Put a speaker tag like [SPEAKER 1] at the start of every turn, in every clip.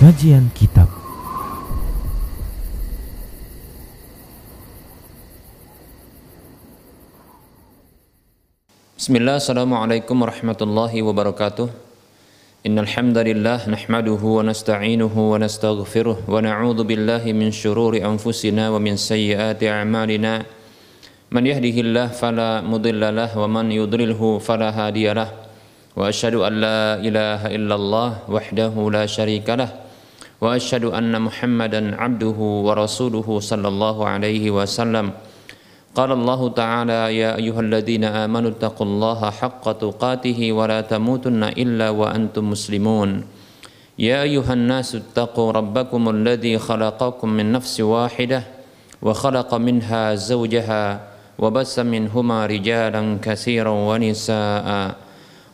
[SPEAKER 1] Kajian Kitab.
[SPEAKER 2] Bismillah, Assalamualaikum warahmatullahi wabarakatuh. Innal hamdalillah nahmaduhu wa nasta'inuhu wa nastaghfiruh wa na'udzu billahi min shururi anfusina wa min sayyiati a'malina. Man yahdihillah fala mudilla lah wa man yudlilhu fala hadiyalah. Wa asyhadu an la ilaha illallah wahdahu la syarika asyhadu anna Muhammadan abduhu wa rasuluhu sallallahu alaihi wasallam قال الله تعالى يا أيها الذين آمنوا اتقوا الله حق تقاته ولا تموتن إلا وأنتم مسلمون. يا أيها الناس اتقوا ربكم الذي خلقكم من نفس واحدة وخلق منها زوجها وبس منهما رجالا كثيرا ونساء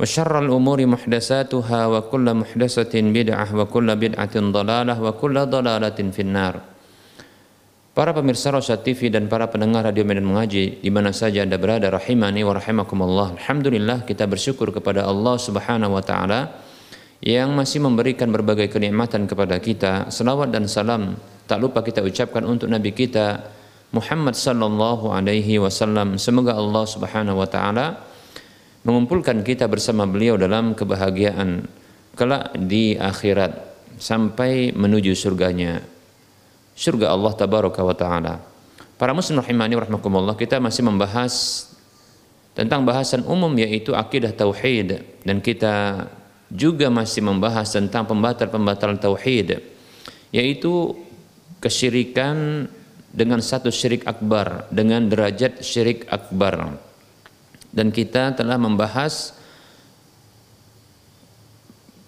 [SPEAKER 2] وشر الأمور محدثاتها وكل محدثة بدعة وكل بدعة ضلالة وكل ضلالة في النار Para pemirsa Rosyad TV dan para pendengar Radio Medan Mengaji di mana saja Anda berada rahimani wa rahimakumullah. Alhamdulillah kita bersyukur kepada Allah Subhanahu wa taala yang masih memberikan berbagai kenikmatan kepada kita. Selawat dan salam tak lupa kita ucapkan untuk nabi kita Muhammad sallallahu alaihi wasallam. Semoga Allah Subhanahu wa taala mengumpulkan kita bersama beliau dalam kebahagiaan kelak di akhirat sampai menuju surganya. Surga Allah tabaraka wa taala. Para muslim rahimani rahmakumullah, kita masih membahas tentang bahasan umum yaitu akidah tauhid. Dan kita juga masih membahas tentang pembatal-pembatal tauhid yaitu kesyirikan dengan satu syirik akbar dengan derajat syirik akbar dan kita telah membahas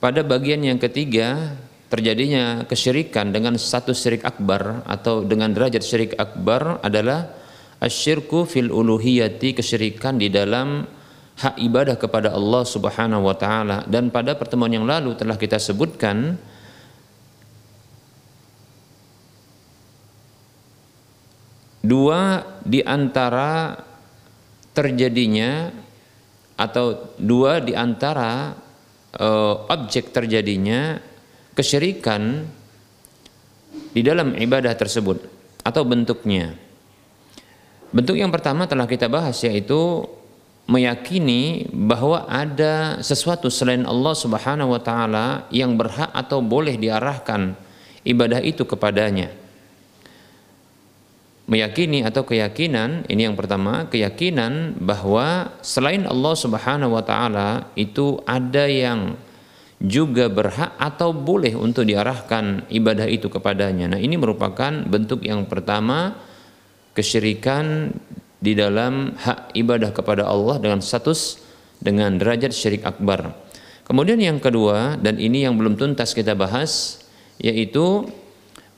[SPEAKER 2] pada bagian yang ketiga terjadinya kesyirikan dengan satu syirik akbar atau dengan derajat syirik akbar adalah asyirku fil uluhiyati kesyirikan di dalam hak ibadah kepada Allah Subhanahu wa taala. Dan pada pertemuan yang lalu telah kita sebutkan dua di antara terjadinya atau dua di antara uh, objek terjadinya kesyirikan di dalam ibadah tersebut atau bentuknya. Bentuk yang pertama telah kita bahas yaitu meyakini bahwa ada sesuatu selain Allah Subhanahu wa taala yang berhak atau boleh diarahkan ibadah itu kepadanya. Meyakini atau keyakinan ini yang pertama, keyakinan bahwa selain Allah Subhanahu wa taala itu ada yang juga berhak atau boleh untuk diarahkan ibadah itu kepadanya. Nah, ini merupakan bentuk yang pertama kesyirikan di dalam hak ibadah kepada Allah dengan status dengan derajat syirik akbar. Kemudian yang kedua dan ini yang belum tuntas kita bahas yaitu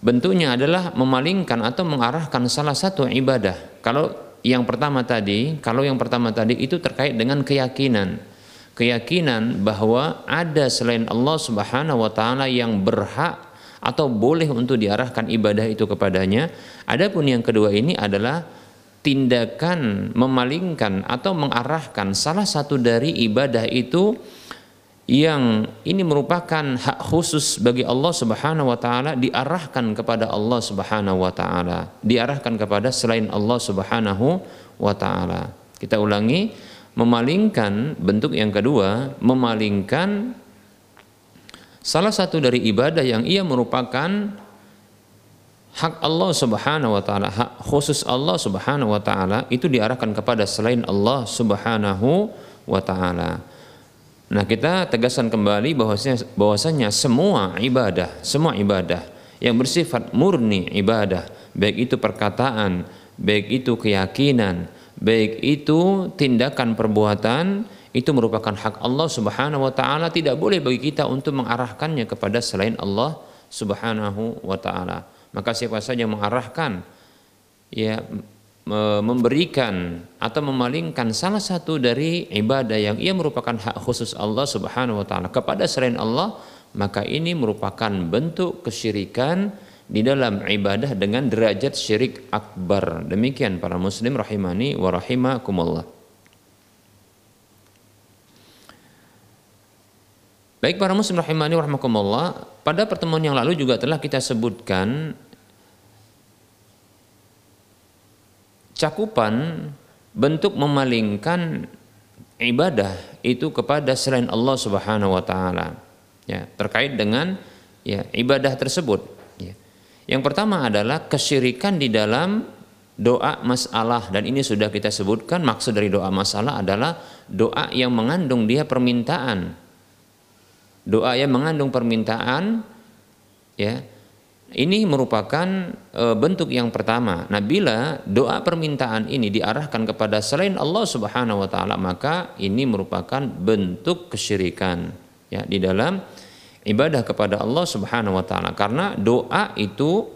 [SPEAKER 2] bentuknya adalah memalingkan atau mengarahkan salah satu ibadah. Kalau yang pertama tadi, kalau yang pertama tadi itu terkait dengan keyakinan keyakinan bahwa ada selain Allah Subhanahu wa taala yang berhak atau boleh untuk diarahkan ibadah itu kepadanya. Adapun yang kedua ini adalah tindakan memalingkan atau mengarahkan salah satu dari ibadah itu yang ini merupakan hak khusus bagi Allah Subhanahu wa taala diarahkan kepada Allah Subhanahu wa taala, diarahkan kepada selain Allah Subhanahu wa taala. Kita ulangi, memalingkan bentuk yang kedua memalingkan salah satu dari ibadah yang ia merupakan hak Allah Subhanahu wa taala, hak khusus Allah Subhanahu wa taala itu diarahkan kepada selain Allah Subhanahu wa taala. Nah, kita tegaskan kembali bahwasanya bahwasanya semua ibadah, semua ibadah yang bersifat murni ibadah, baik itu perkataan, baik itu keyakinan, baik itu tindakan perbuatan itu merupakan hak Allah Subhanahu wa taala tidak boleh bagi kita untuk mengarahkannya kepada selain Allah Subhanahu wa taala. Maka siapa saja mengarahkan ya memberikan atau memalingkan salah satu dari ibadah yang ia merupakan hak khusus Allah Subhanahu wa taala kepada selain Allah, maka ini merupakan bentuk kesyirikan di dalam ibadah dengan derajat syirik akbar. Demikian para muslim rahimani wa rahimakumullah. Baik para muslim rahimani wa rahimakumullah, pada pertemuan yang lalu juga telah kita sebutkan cakupan bentuk memalingkan ibadah itu kepada selain Allah Subhanahu wa taala. Ya, terkait dengan ya ibadah tersebut yang pertama adalah kesyirikan di dalam doa masalah dan ini sudah kita sebutkan maksud dari doa masalah adalah doa yang mengandung dia permintaan. Doa yang mengandung permintaan ya. Ini merupakan e, bentuk yang pertama. Nah, bila doa permintaan ini diarahkan kepada selain Allah Subhanahu wa taala, maka ini merupakan bentuk kesyirikan ya di dalam ibadah kepada Allah Subhanahu wa taala karena doa itu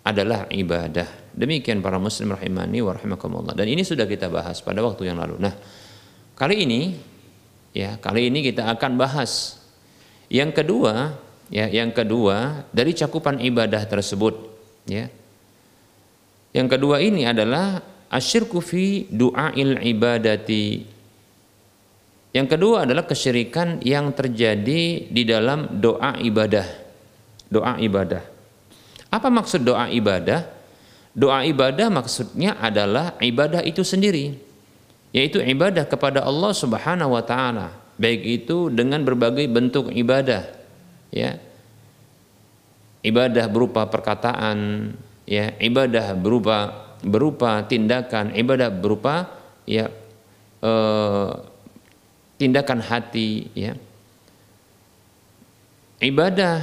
[SPEAKER 2] adalah ibadah. Demikian para muslim rahimani wa rahimakumullah. Dan ini sudah kita bahas pada waktu yang lalu. Nah, kali ini ya, kali ini kita akan bahas yang kedua, ya, yang kedua dari cakupan ibadah tersebut, ya. Yang kedua ini adalah asyirku fi du'ail ibadati yang kedua adalah kesyirikan yang terjadi di dalam doa ibadah. Doa ibadah. Apa maksud doa ibadah? Doa ibadah maksudnya adalah ibadah itu sendiri, yaitu ibadah kepada Allah Subhanahu wa taala, baik itu dengan berbagai bentuk ibadah, ya. Ibadah berupa perkataan, ya, ibadah berupa berupa tindakan, ibadah berupa ya eh, tindakan hati ya. Ibadah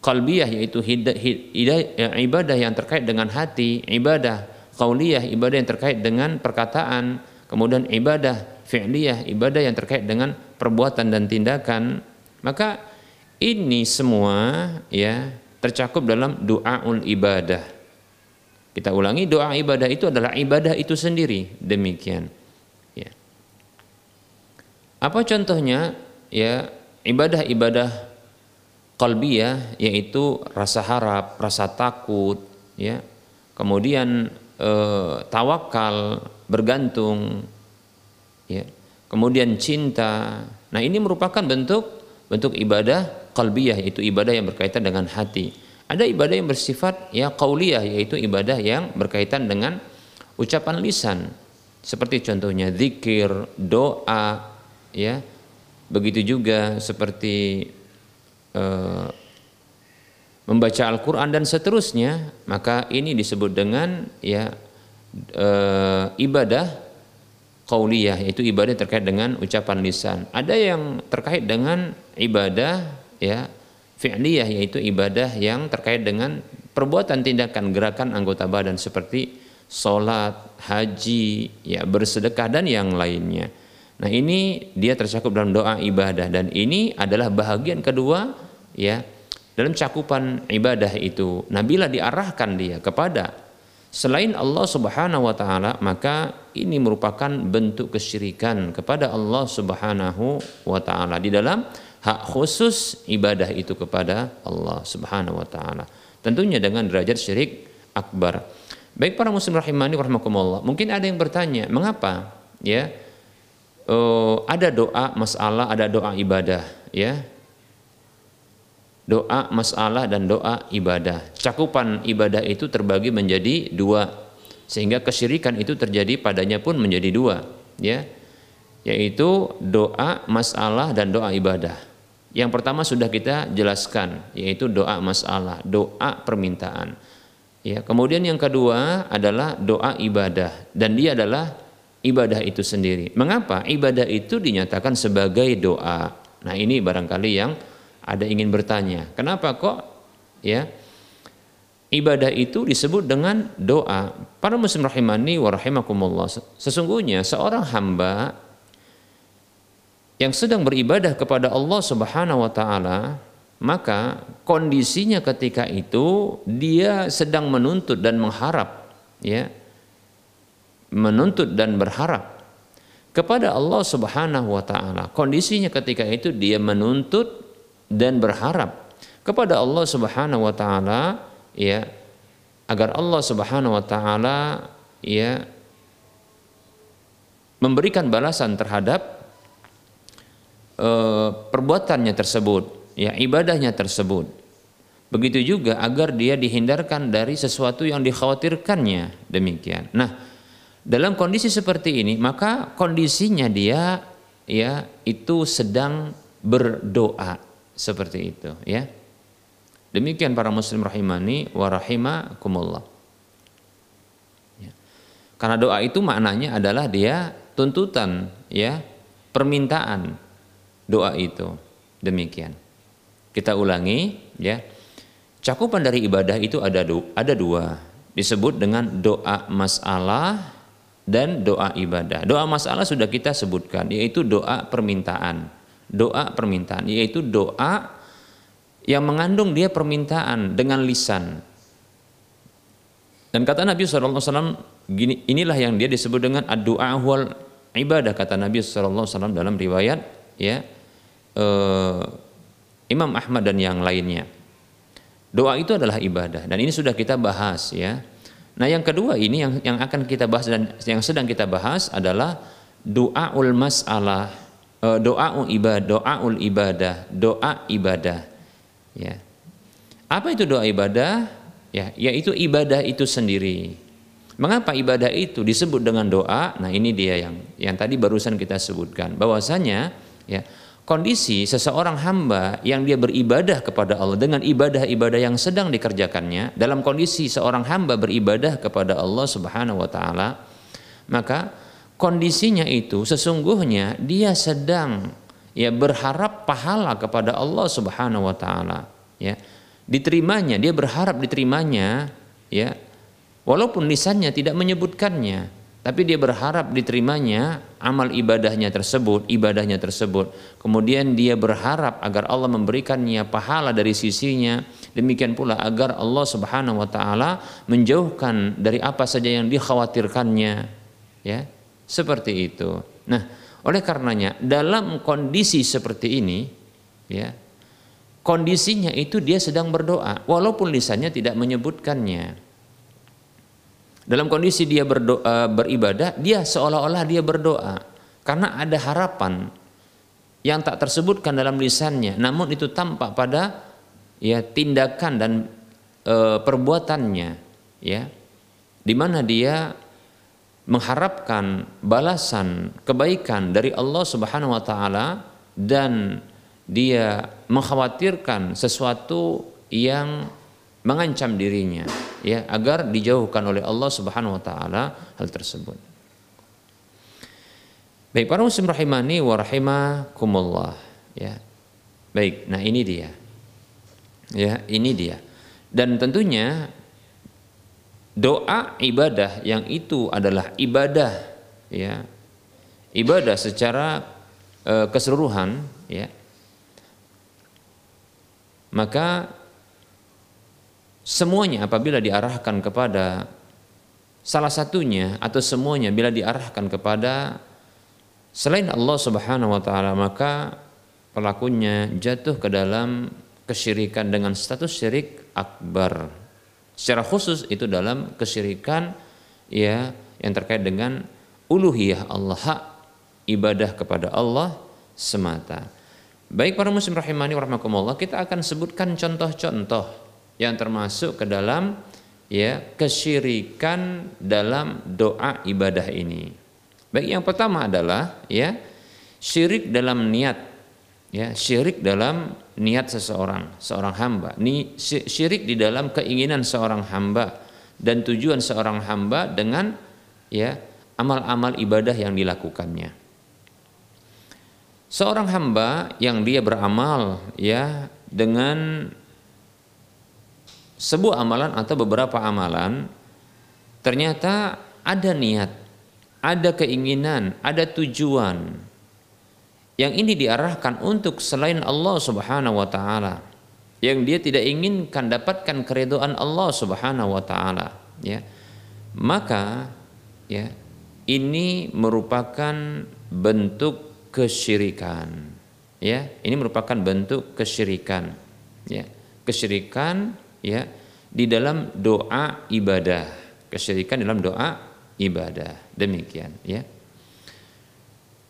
[SPEAKER 2] kalbiyah yaitu ya, ibadah yang terkait dengan hati. Ibadah kauliyah ibadah yang terkait dengan perkataan. Kemudian ibadah fi'liyah ibadah yang terkait dengan perbuatan dan tindakan. Maka ini semua ya tercakup dalam doaul ibadah kita ulangi doa ibadah itu adalah ibadah itu sendiri demikian apa contohnya? Ya, ibadah-ibadah qalbiyah yaitu rasa harap, rasa takut, ya. Kemudian e, tawakal, bergantung, ya. Kemudian cinta. Nah, ini merupakan bentuk bentuk ibadah qalbiyah yaitu ibadah yang berkaitan dengan hati. Ada ibadah yang bersifat ya qauliyah yaitu ibadah yang berkaitan dengan ucapan lisan. Seperti contohnya zikir, doa, ya begitu juga seperti uh, membaca Al-Quran dan seterusnya maka ini disebut dengan ya uh, ibadah qauliyah yaitu ibadah terkait dengan ucapan lisan ada yang terkait dengan ibadah ya fi'liyah yaitu ibadah yang terkait dengan perbuatan tindakan gerakan anggota badan seperti sholat, haji, ya bersedekah dan yang lainnya. Nah ini dia tercakup dalam doa ibadah dan ini adalah bahagian kedua ya dalam cakupan ibadah itu. Nah bila diarahkan dia kepada selain Allah Subhanahu wa taala maka ini merupakan bentuk kesyirikan kepada Allah Subhanahu wa taala di dalam hak khusus ibadah itu kepada Allah Subhanahu wa taala. Tentunya dengan derajat syirik akbar. Baik para muslim rahimani warahmatullah. Mungkin ada yang bertanya, mengapa ya uh, ada doa masalah, ada doa ibadah, ya. Doa masalah dan doa ibadah. Cakupan ibadah itu terbagi menjadi dua, sehingga kesyirikan itu terjadi padanya pun menjadi dua, ya. Yaitu doa masalah dan doa ibadah. Yang pertama sudah kita jelaskan, yaitu doa masalah, doa permintaan. Ya, kemudian yang kedua adalah doa ibadah dan dia adalah ibadah itu sendiri. Mengapa ibadah itu dinyatakan sebagai doa? Nah, ini barangkali yang ada ingin bertanya, kenapa kok ya ibadah itu disebut dengan doa? Para muslim rahimani wa rahimakumullah. Sesungguhnya seorang hamba yang sedang beribadah kepada Allah Subhanahu wa taala maka kondisinya ketika itu dia sedang menuntut dan mengharap ya menuntut dan berharap kepada Allah Subhanahu wa taala. Kondisinya ketika itu dia menuntut dan berharap kepada Allah Subhanahu wa taala ya agar Allah Subhanahu wa taala ya memberikan balasan terhadap perbuatannya tersebut, ya ibadahnya tersebut. Begitu juga agar dia dihindarkan dari sesuatu yang dikhawatirkannya demikian. Nah, dalam kondisi seperti ini maka kondisinya dia ya itu sedang berdoa seperti itu ya. Demikian para muslim rahimani wa rahimakumullah. Ya. Karena doa itu maknanya adalah dia tuntutan ya, permintaan doa itu. Demikian. Kita ulangi ya. Cakupan dari ibadah itu ada du, ada dua. Disebut dengan doa masalah dan doa ibadah. Doa masalah sudah kita sebutkan yaitu doa permintaan. Doa permintaan yaitu doa yang mengandung dia permintaan dengan lisan. Dan kata Nabi SAW, gini, inilah yang dia disebut dengan ad-du'a ibadah kata Nabi SAW dalam riwayat ya eh, Imam Ahmad dan yang lainnya. Doa itu adalah ibadah dan ini sudah kita bahas ya. Nah yang kedua ini yang yang akan kita bahas dan yang sedang kita bahas adalah doaul masalah, eh, doa ibadah, doaul ibadah, doa ibadah. Ya. Apa itu doa ibadah? Ya, yaitu ibadah itu sendiri. Mengapa ibadah itu disebut dengan doa? Nah, ini dia yang yang tadi barusan kita sebutkan. Bahwasanya ya, kondisi seseorang hamba yang dia beribadah kepada Allah dengan ibadah-ibadah yang sedang dikerjakannya dalam kondisi seorang hamba beribadah kepada Allah Subhanahu wa taala, maka kondisinya itu sesungguhnya dia sedang ya berharap pahala kepada Allah Subhanahu wa taala ya. Diterimanya dia berharap diterimanya ya. Walaupun lisannya tidak menyebutkannya tapi dia berharap diterimanya amal ibadahnya tersebut ibadahnya tersebut. Kemudian dia berharap agar Allah memberikannya pahala dari sisinya. Demikian pula agar Allah Subhanahu wa taala menjauhkan dari apa saja yang dikhawatirkannya. Ya seperti itu. Nah oleh karenanya dalam kondisi seperti ini ya kondisinya itu dia sedang berdoa walaupun lisannya tidak menyebutkannya. Dalam kondisi dia berdoa beribadah dia seolah-olah dia berdoa. Karena ada harapan yang tak tersebutkan dalam lisannya. Namun itu tampak pada ya tindakan dan e, perbuatannya ya. Di mana dia mengharapkan balasan kebaikan dari Allah Subhanahu wa taala dan dia mengkhawatirkan sesuatu yang mengancam dirinya ya agar dijauhkan oleh Allah Subhanahu wa taala hal tersebut. Baik para muslim rahimani wa rahimakumullah ya. Baik, nah ini dia. Ya, ini dia. Dan tentunya doa ibadah yang itu adalah ibadah ya ibadah secara e, keseluruhan ya maka semuanya apabila diarahkan kepada salah satunya atau semuanya bila diarahkan kepada selain Allah Subhanahu wa taala maka pelakunya jatuh ke dalam kesyirikan dengan status syirik akbar Secara khusus itu dalam kesyirikan ya yang terkait dengan uluhiyah Allah hak ibadah kepada Allah semata. Baik para muslim rahimani warahmatullah kita akan sebutkan contoh-contoh yang termasuk ke dalam ya kesyirikan dalam doa ibadah ini. Baik yang pertama adalah ya syirik dalam niat ya syirik dalam niat seseorang, seorang hamba. Ni syirik di dalam keinginan seorang hamba dan tujuan seorang hamba dengan ya amal-amal ibadah yang dilakukannya. Seorang hamba yang dia beramal ya dengan sebuah amalan atau beberapa amalan ternyata ada niat, ada keinginan, ada tujuan yang ini diarahkan untuk selain Allah Subhanahu wa taala yang dia tidak inginkan dapatkan keridhaan Allah Subhanahu wa taala ya. Maka ya ini merupakan bentuk kesyirikan ya. Ini merupakan bentuk kesyirikan ya. Kesyirikan ya di dalam doa ibadah kesyirikan dalam doa ibadah. Demikian ya.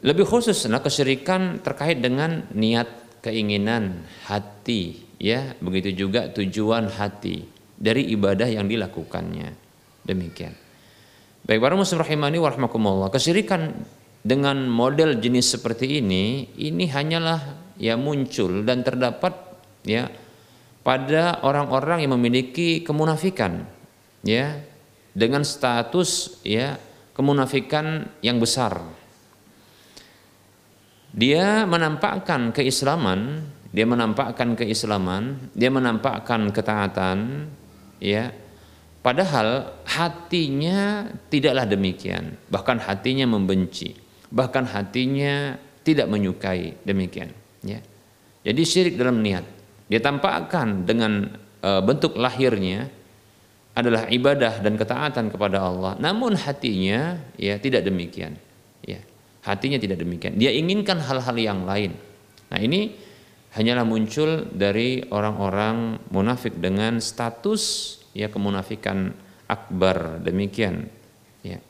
[SPEAKER 2] Lebih khusus nah kesyirikan terkait dengan niat keinginan hati ya. Begitu juga tujuan hati dari ibadah yang dilakukannya. Demikian. Baik para muslim rahimani warahmatullah kesyirikan dengan model jenis seperti ini ini hanyalah ya muncul dan terdapat ya pada orang-orang yang memiliki kemunafikan ya dengan status ya kemunafikan yang besar. Dia menampakkan keislaman dia menampakkan keislaman dia menampakkan ketaatan ya. Padahal hatinya tidaklah demikian. Bahkan hatinya membenci. Bahkan hatinya tidak menyukai demikian ya. Jadi syirik dalam niat dia tampakkan dengan e, bentuk lahirnya adalah ibadah dan ketaatan kepada Allah. Namun hatinya ya tidak demikian. Ya hatinya tidak demikian. Dia inginkan hal-hal yang lain. Nah ini hanyalah muncul dari orang-orang munafik dengan status ya kemunafikan akbar. Demikian ya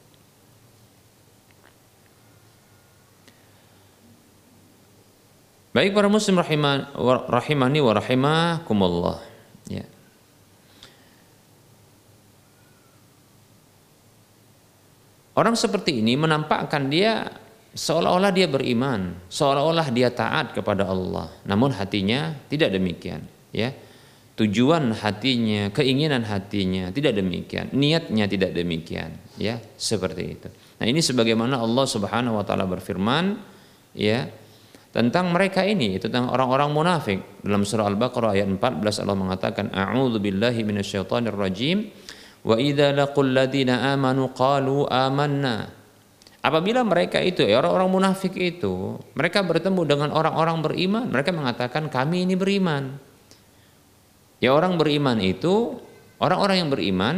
[SPEAKER 2] Baik para muslim rahimani wa rahimakumullah. Ya. Orang seperti ini menampakkan dia seolah-olah dia beriman, seolah-olah dia taat kepada Allah, namun hatinya tidak demikian, ya. Tujuan hatinya, keinginan hatinya tidak demikian, niatnya tidak demikian, ya, seperti itu. Nah, ini sebagaimana Allah Subhanahu wa taala berfirman, ya, tentang mereka ini tentang orang-orang munafik. Dalam surah Al-Baqarah ayat 14 Allah mengatakan a'udzu billahi minasyaitonir rajim wa idza laqul ladina amanu qalu amanna. Apabila mereka itu ya orang-orang munafik itu mereka bertemu dengan orang-orang beriman mereka mengatakan kami ini beriman. Ya orang beriman itu orang-orang yang beriman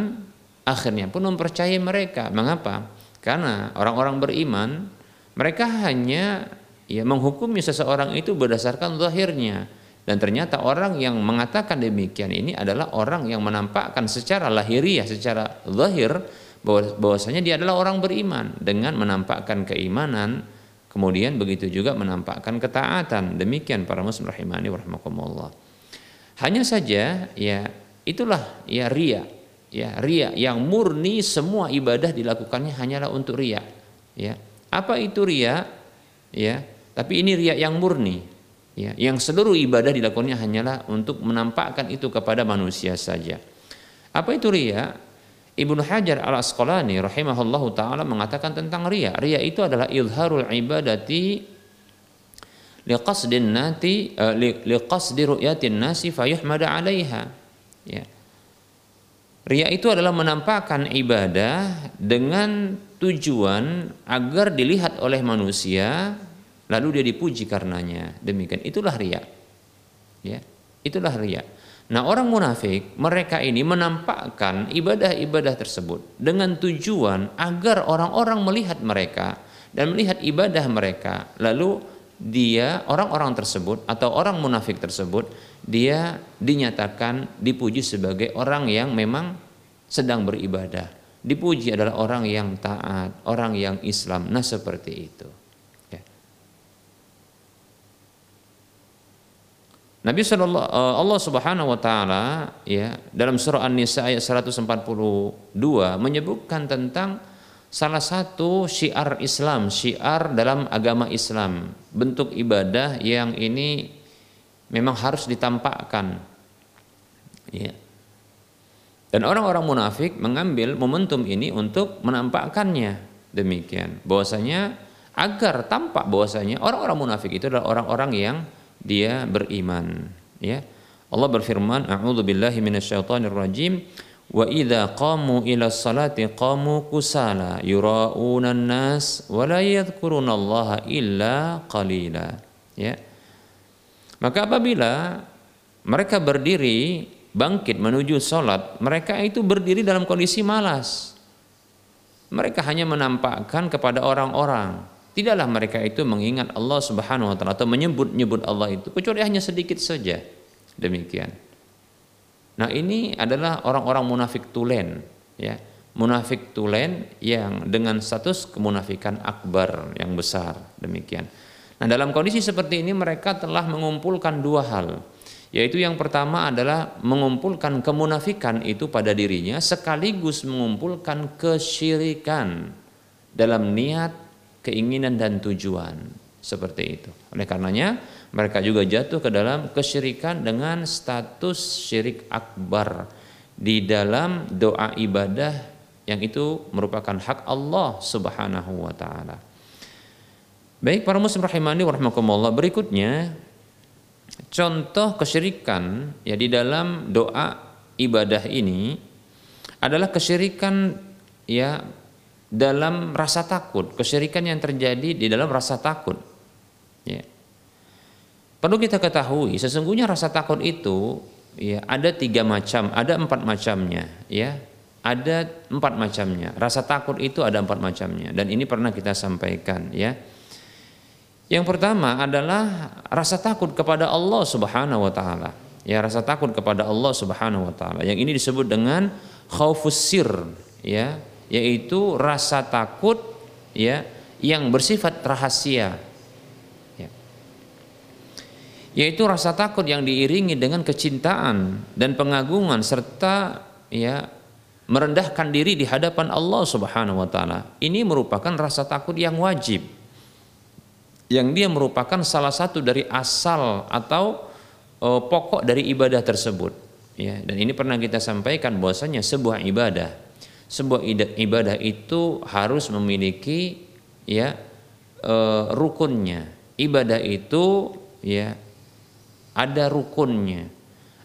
[SPEAKER 2] akhirnya pun mempercayai mereka. Mengapa? Karena orang-orang beriman mereka hanya ya menghukumi seseorang itu berdasarkan zahirnya. Dan ternyata orang yang mengatakan demikian ini adalah orang yang menampakkan secara lahiriah secara zahir bahwasanya dia adalah orang beriman. Dengan menampakkan keimanan kemudian begitu juga menampakkan ketaatan. Demikian para muslim rahimani warahmatullah hanya saja ya itulah ya ria ya ria yang murni semua ibadah dilakukannya hanyalah untuk ria ya apa itu ria ya tapi ini riak yang murni, ya, yang seluruh ibadah dilakukannya hanyalah untuk menampakkan itu kepada manusia saja. Apa itu riak? Ibnu Hajar al Asqalani rahimahullahu taala mengatakan tentang ria. Ria itu adalah ilharul ibadati liqasdin nati uh, liqasdi ru'yatin nasi fayuhmada 'alaiha. Ya. Ria itu adalah menampakkan ibadah dengan tujuan agar dilihat oleh manusia lalu dia dipuji karenanya. Demikian. Itulah ria ya. Itulah ria nah orang munafik mereka ini menampakkan ibadah-ibadah tersebut dengan tujuan agar orang-orang melihat mereka dan melihat ibadah mereka. Lalu dia orang-orang tersebut atau orang munafik tersebut dia dinyatakan dipuji sebagai orang yang memang sedang beribadah. Dipuji adalah orang yang taat orang yang Islam. Nah seperti itu Nabi sallallahu eh, Allah Subhanahu wa taala ya dalam surah An-Nisa ayat 142 menyebutkan tentang salah satu syiar Islam, syiar dalam agama Islam, bentuk ibadah yang ini memang harus ditampakkan. Ya. Dan orang-orang munafik mengambil momentum ini untuk menampakkannya. Demikian. Bahwasanya agar tampak bahwasanya orang-orang munafik itu adalah orang-orang yang dia beriman ya Allah berfirman a'udzu billahi minasyaitonir rajim wa idza qamu ila salati qamu kusala yura'una nas wa la yadhkurunallaha illa qalila ya maka apabila mereka berdiri bangkit menuju sholat, mereka itu berdiri dalam kondisi malas. Mereka hanya menampakkan kepada orang-orang. Tidaklah mereka itu mengingat Allah Subhanahu wa taala atau menyebut-nyebut Allah itu kecuali hanya sedikit saja. Demikian. Nah, ini adalah orang-orang munafik tulen, ya. Munafik tulen yang dengan status kemunafikan akbar yang besar, demikian. Nah, dalam kondisi seperti ini mereka telah mengumpulkan dua hal yaitu yang pertama adalah mengumpulkan kemunafikan itu pada dirinya sekaligus mengumpulkan kesyirikan dalam niat, keinginan dan tujuan seperti itu. Oleh karenanya mereka juga jatuh ke dalam kesyirikan dengan status syirik akbar di dalam doa ibadah yang itu merupakan hak Allah Subhanahu wa taala. Baik para muslim rahimani warahmatullah berikutnya contoh kesyirikan ya di dalam doa ibadah ini adalah kesyirikan ya dalam rasa takut, kesyirikan yang terjadi di dalam rasa takut. Ya. Perlu kita ketahui sesungguhnya rasa takut itu ya ada tiga macam, ada empat macamnya, ya ada empat macamnya. Rasa takut itu ada empat macamnya dan ini pernah kita sampaikan, ya. Yang pertama adalah rasa takut kepada Allah Subhanahu wa taala. Ya, rasa takut kepada Allah Subhanahu wa taala. Yang ini disebut dengan khaufus sir, ya, yaitu rasa takut ya yang bersifat rahasia. Ya. Yaitu rasa takut yang diiringi dengan kecintaan dan pengagungan serta ya merendahkan diri di hadapan Allah Subhanahu wa taala. Ini merupakan rasa takut yang wajib yang dia merupakan salah satu dari asal atau uh, pokok dari ibadah tersebut ya dan ini pernah kita sampaikan bahwasanya sebuah ibadah sebuah ibadah itu harus memiliki ya uh, rukunnya ibadah itu ya ada rukunnya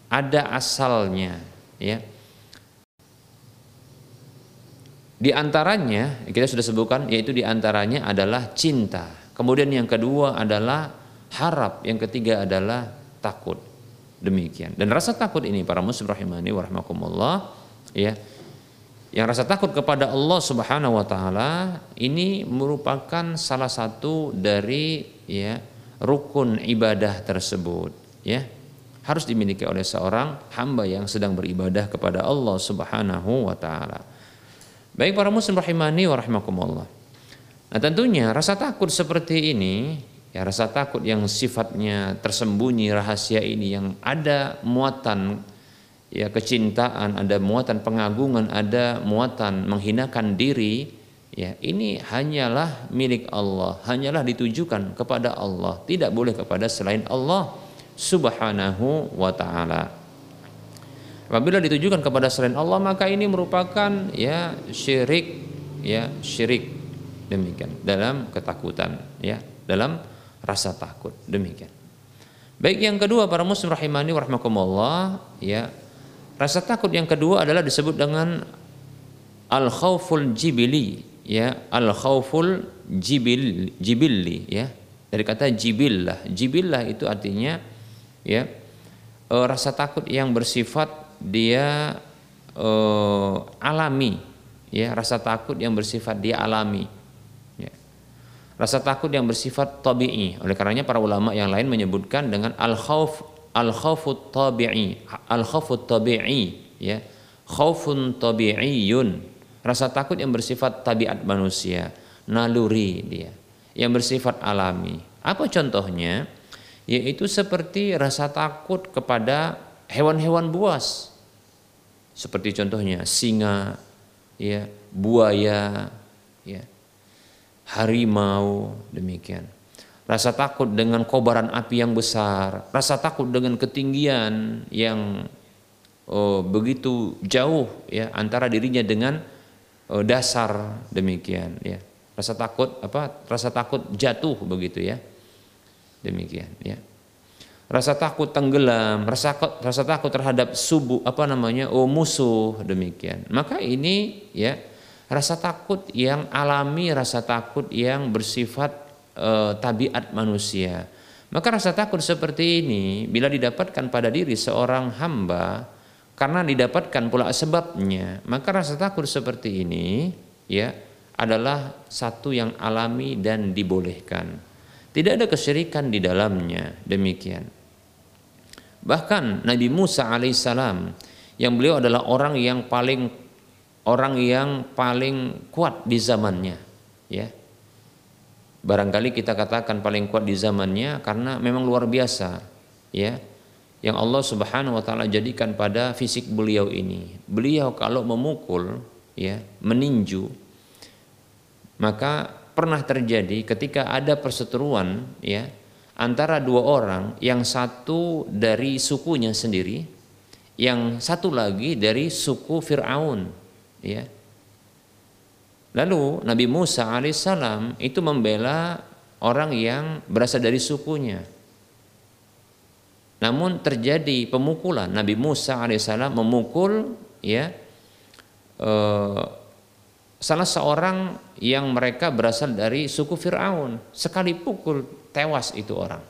[SPEAKER 2] ada asalnya ya di antaranya kita sudah sebutkan yaitu di antaranya adalah cinta Kemudian yang kedua adalah harap, yang ketiga adalah takut. Demikian. Dan rasa takut ini para muslim rahimani wa ya. Yang rasa takut kepada Allah Subhanahu wa taala ini merupakan salah satu dari ya rukun ibadah tersebut, ya. Harus dimiliki oleh seorang hamba yang sedang beribadah kepada Allah Subhanahu wa taala. Baik para muslim rahimani wa Nah tentunya rasa takut seperti ini, ya rasa takut yang sifatnya tersembunyi rahasia ini yang ada muatan ya kecintaan, ada muatan pengagungan, ada muatan menghinakan diri, ya ini hanyalah milik Allah, hanyalah ditujukan kepada Allah, tidak boleh kepada selain Allah Subhanahu wa taala. Apabila ditujukan kepada selain Allah maka ini merupakan ya syirik ya syirik. Demikian dalam ketakutan ya dalam rasa takut. Demikian. Baik yang kedua para muslim rahimani warahmatullah ya rasa takut yang kedua adalah disebut dengan al khauful jibili ya. Al khauful jibil jibili ya. Dari kata jibillah. Jibillah itu artinya ya e, rasa takut yang bersifat dia e, alami ya. Rasa takut yang bersifat dia alami rasa takut yang bersifat tabi'i. Oleh karenanya para ulama yang lain menyebutkan dengan al khauf al khaufut tabi'i, al khaufut tabi'i ya. Khaufun tabi'iyun. Rasa takut yang bersifat tabiat manusia, naluri dia, yang bersifat alami. Apa contohnya? Yaitu seperti rasa takut kepada hewan-hewan buas. Seperti contohnya singa, ya, buaya, ya harimau demikian rasa takut dengan kobaran api yang besar. Rasa takut dengan ketinggian yang oh, begitu jauh ya antara dirinya dengan oh, dasar demikian ya. Rasa takut apa rasa takut jatuh begitu ya. Demikian ya. Rasa takut tenggelam rasa rasa takut terhadap subuh apa namanya oh musuh demikian. Maka ini ya Rasa takut yang alami, rasa takut yang bersifat e, tabiat manusia. Maka rasa takut seperti ini bila didapatkan pada diri seorang hamba karena didapatkan pula sebabnya, maka rasa takut seperti ini ya adalah satu yang alami dan dibolehkan. Tidak ada kesyirikan di dalamnya, demikian. Bahkan Nabi Musa alaihissalam yang beliau adalah orang yang paling orang yang paling kuat di zamannya, ya barangkali kita katakan paling kuat di zamannya karena memang luar biasa ya yang Allah Subhanahu wa taala jadikan pada fisik beliau ini. Beliau kalau memukul ya, meninju maka pernah terjadi ketika ada perseteruan ya antara dua orang yang satu dari sukunya sendiri yang satu lagi dari suku Firaun ya Lalu Nabi Musa alaihissalam itu membela orang yang berasal dari sukunya. Namun terjadi pemukulan. Nabi Musa alaihissalam memukul ya eh, salah seorang yang mereka berasal dari suku Fir'aun. Sekali pukul tewas itu orang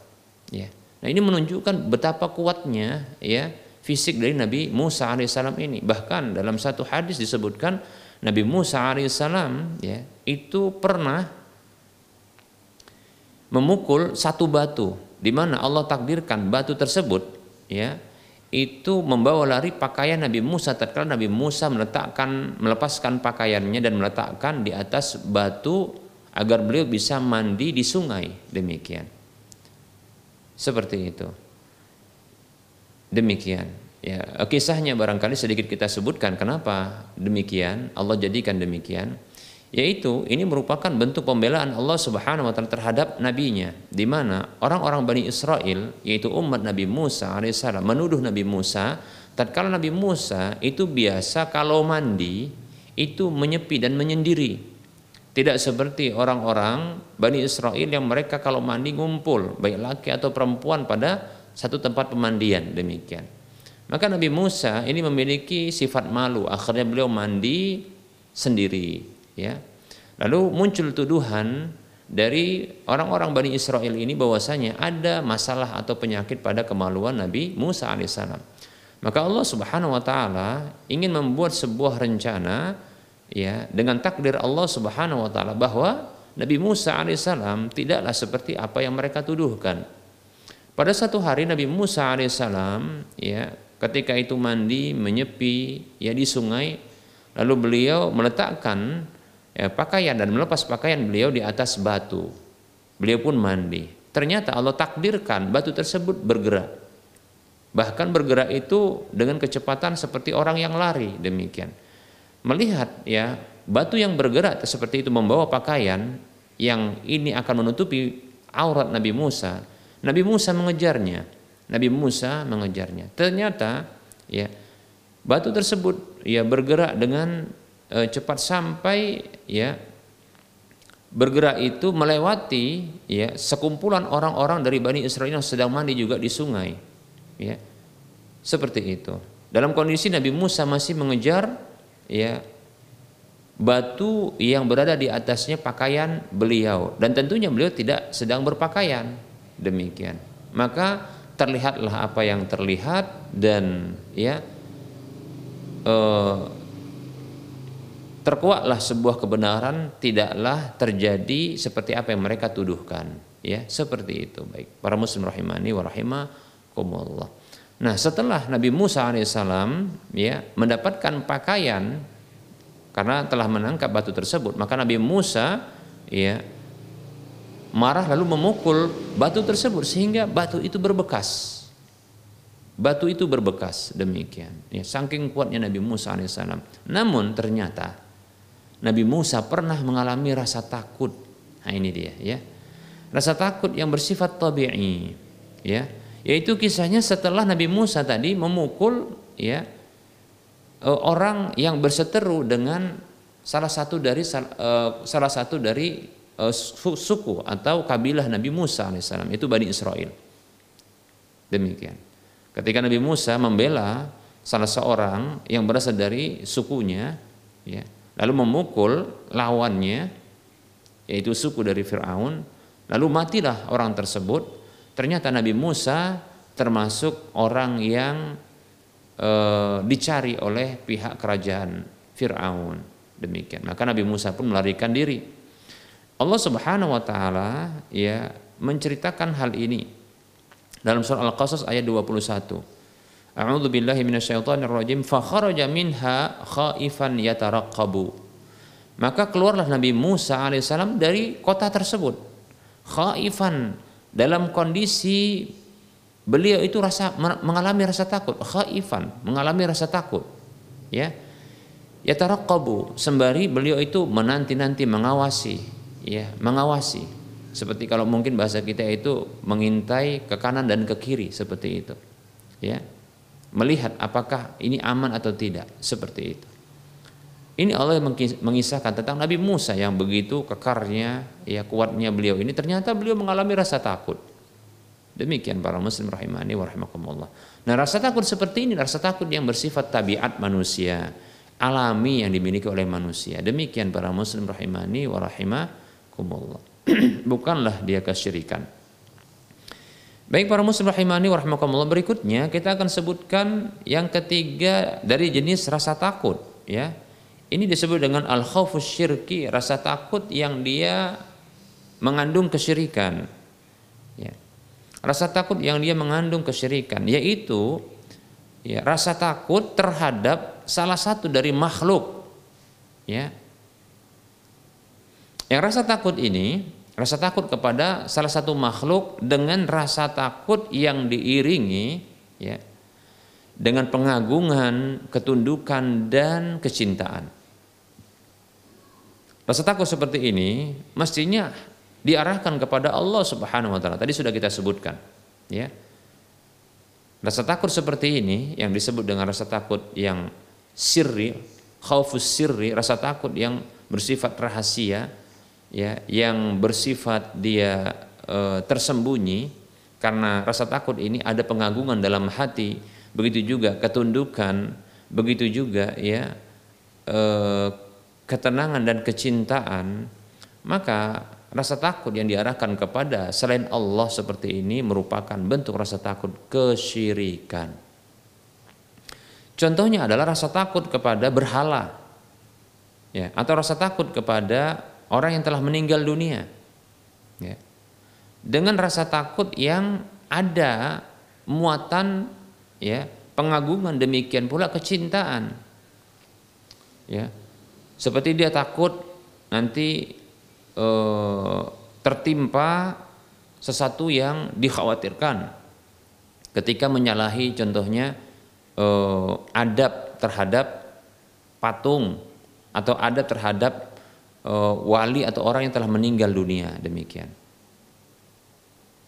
[SPEAKER 2] ya. Nah ini menunjukkan betapa kuatnya ya fisik dari Nabi Musa alaihissalam ini. Bahkan dalam satu hadis disebutkan Nabi Musa alaihissalam ya itu pernah memukul satu batu di mana Allah takdirkan batu tersebut ya itu membawa lari pakaian Nabi Musa tatkala Nabi Musa meletakkan melepaskan pakaiannya dan meletakkan di atas batu agar beliau bisa mandi di sungai. Demikian. Seperti itu. Demikian Ya, kisahnya barangkali sedikit kita sebutkan kenapa demikian, Allah jadikan demikian. Yaitu ini merupakan bentuk pembelaan Allah Subhanahu wa taala terhadap nabinya di mana orang-orang Bani Israel yaitu umat Nabi Musa alaihissalam menuduh Nabi Musa tatkala Nabi Musa itu biasa kalau mandi itu menyepi dan menyendiri. Tidak seperti orang-orang Bani Israel yang mereka kalau mandi ngumpul baik laki atau perempuan pada satu tempat pemandian demikian. Maka Nabi Musa ini memiliki sifat malu. Akhirnya beliau mandi sendiri, ya. Lalu muncul tuduhan dari orang-orang Bani Israel ini bahwasanya ada masalah atau penyakit pada kemaluan Nabi Musa alaihissalam. Maka Allah Subhanahu wa taala ingin membuat sebuah rencana ya dengan takdir Allah Subhanahu wa taala bahwa Nabi Musa alaihissalam tidaklah seperti apa yang mereka tuduhkan. Pada satu hari Nabi Musa alaihissalam ya ketika itu mandi menyepi ya di sungai lalu beliau meletakkan ya, pakaian dan melepas pakaian beliau di atas batu. Beliau pun mandi. Ternyata Allah takdirkan batu tersebut bergerak. Bahkan bergerak itu dengan kecepatan seperti orang yang lari demikian. Melihat ya batu yang bergerak seperti itu membawa pakaian yang ini akan menutupi aurat Nabi Musa. Nabi Musa mengejarnya Nabi Musa mengejarnya. Ternyata ya batu tersebut ya bergerak dengan e, cepat sampai ya bergerak itu melewati ya sekumpulan orang-orang dari Bani Israel yang sedang mandi juga di sungai. Ya. Seperti itu. Dalam kondisi Nabi Musa masih mengejar ya batu yang berada di atasnya pakaian beliau dan tentunya beliau tidak sedang berpakaian. Demikian. Maka terlihatlah apa yang terlihat dan ya eh, terkuatlah sebuah kebenaran tidaklah terjadi seperti apa yang mereka tuduhkan ya seperti itu. Baik para muslim rahimani wa rahimakumullah. Nah setelah Nabi Musa alaihissalam ya mendapatkan pakaian karena telah menangkap batu tersebut maka Nabi Musa ya marah lalu memukul batu tersebut sehingga batu itu berbekas. Batu itu berbekas demikian. Ya, saking kuatnya Nabi Musa alaihissalam. Namun ternyata Nabi Musa pernah mengalami rasa takut. Nah ini dia ya. Rasa takut yang bersifat tabi'i ya. Yaitu kisahnya setelah Nabi Musa tadi memukul ya eh, orang yang berseteru dengan salah satu dari eh, salah satu dari uh, suku atau kabilah Nabi Musa alaihissalam itu Bani Israel. Demikian. Ketika Nabi Musa membela salah seorang yang berasal dari sukunya, ya, lalu memukul lawannya, yaitu suku dari Fir'aun, lalu matilah orang tersebut, ternyata Nabi Musa termasuk orang yang e, dicari oleh pihak kerajaan Firaun. Demikian. Maka Nabi Musa pun melarikan diri. Allah Subhanahu wa taala ya menceritakan hal ini. Dalam surah Al-Qasas ayat 21. A'udzu billahi minasyaitonir rajim fa kharaja minha khaifan yataraqqabu. Maka keluarlah Nabi Musa alaihissalam dari kota tersebut. Khaifan dalam kondisi beliau itu rasa mengalami rasa takut. Khaifan mengalami rasa takut ya. Yataraqqabu sembari beliau itu menanti-nanti mengawasi ya mengawasi seperti kalau mungkin bahasa kita itu mengintai ke kanan dan ke kiri seperti itu ya melihat apakah ini aman atau tidak seperti itu. Ini Allah mengisahkan tentang Nabi Musa yang begitu kekarnya, ya kuatnya beliau ini ternyata beliau mengalami rasa takut. Demikian para muslim rahimani wa rahimakumullah. Nah, rasa takut seperti ini rasa takut yang bersifat tabiat manusia, alami yang dimiliki oleh manusia. Demikian para muslim rahimani wa. Bukanlah dia kesyirikan. Baik para muslim rahimani wa rahimakumullah berikutnya kita akan sebutkan yang ketiga dari jenis rasa takut ya. Ini disebut dengan al khawfus syirki, rasa takut yang dia mengandung kesyirikan. Ya. Rasa takut yang dia mengandung kesyirikan yaitu ya rasa takut terhadap salah satu dari makhluk ya. Yang rasa takut ini Rasa takut kepada salah satu makhluk dengan rasa takut yang diiringi ya dengan pengagungan, ketundukan dan kecintaan. Rasa takut seperti ini mestinya diarahkan kepada Allah Subhanahu wa taala. Tadi sudah kita sebutkan, ya. Rasa takut seperti ini yang disebut dengan rasa takut yang sirri, khaufus sirri, rasa takut yang bersifat rahasia, ya yang bersifat dia e, tersembunyi karena rasa takut ini ada pengagungan dalam hati. Begitu juga ketundukan begitu juga ya e, ketenangan dan kecintaan maka rasa takut yang diarahkan kepada selain Allah seperti ini merupakan bentuk rasa takut kesyirikan. Contohnya adalah rasa takut kepada berhala ya atau rasa takut kepada orang yang telah meninggal dunia. Ya. dengan rasa takut yang ada muatan ya pengagungan demikian pula kecintaan. Ya. Seperti dia takut nanti e, tertimpa sesuatu yang dikhawatirkan. Ketika menyalahi contohnya e, adab terhadap patung atau adab terhadap wali atau orang yang telah meninggal dunia demikian.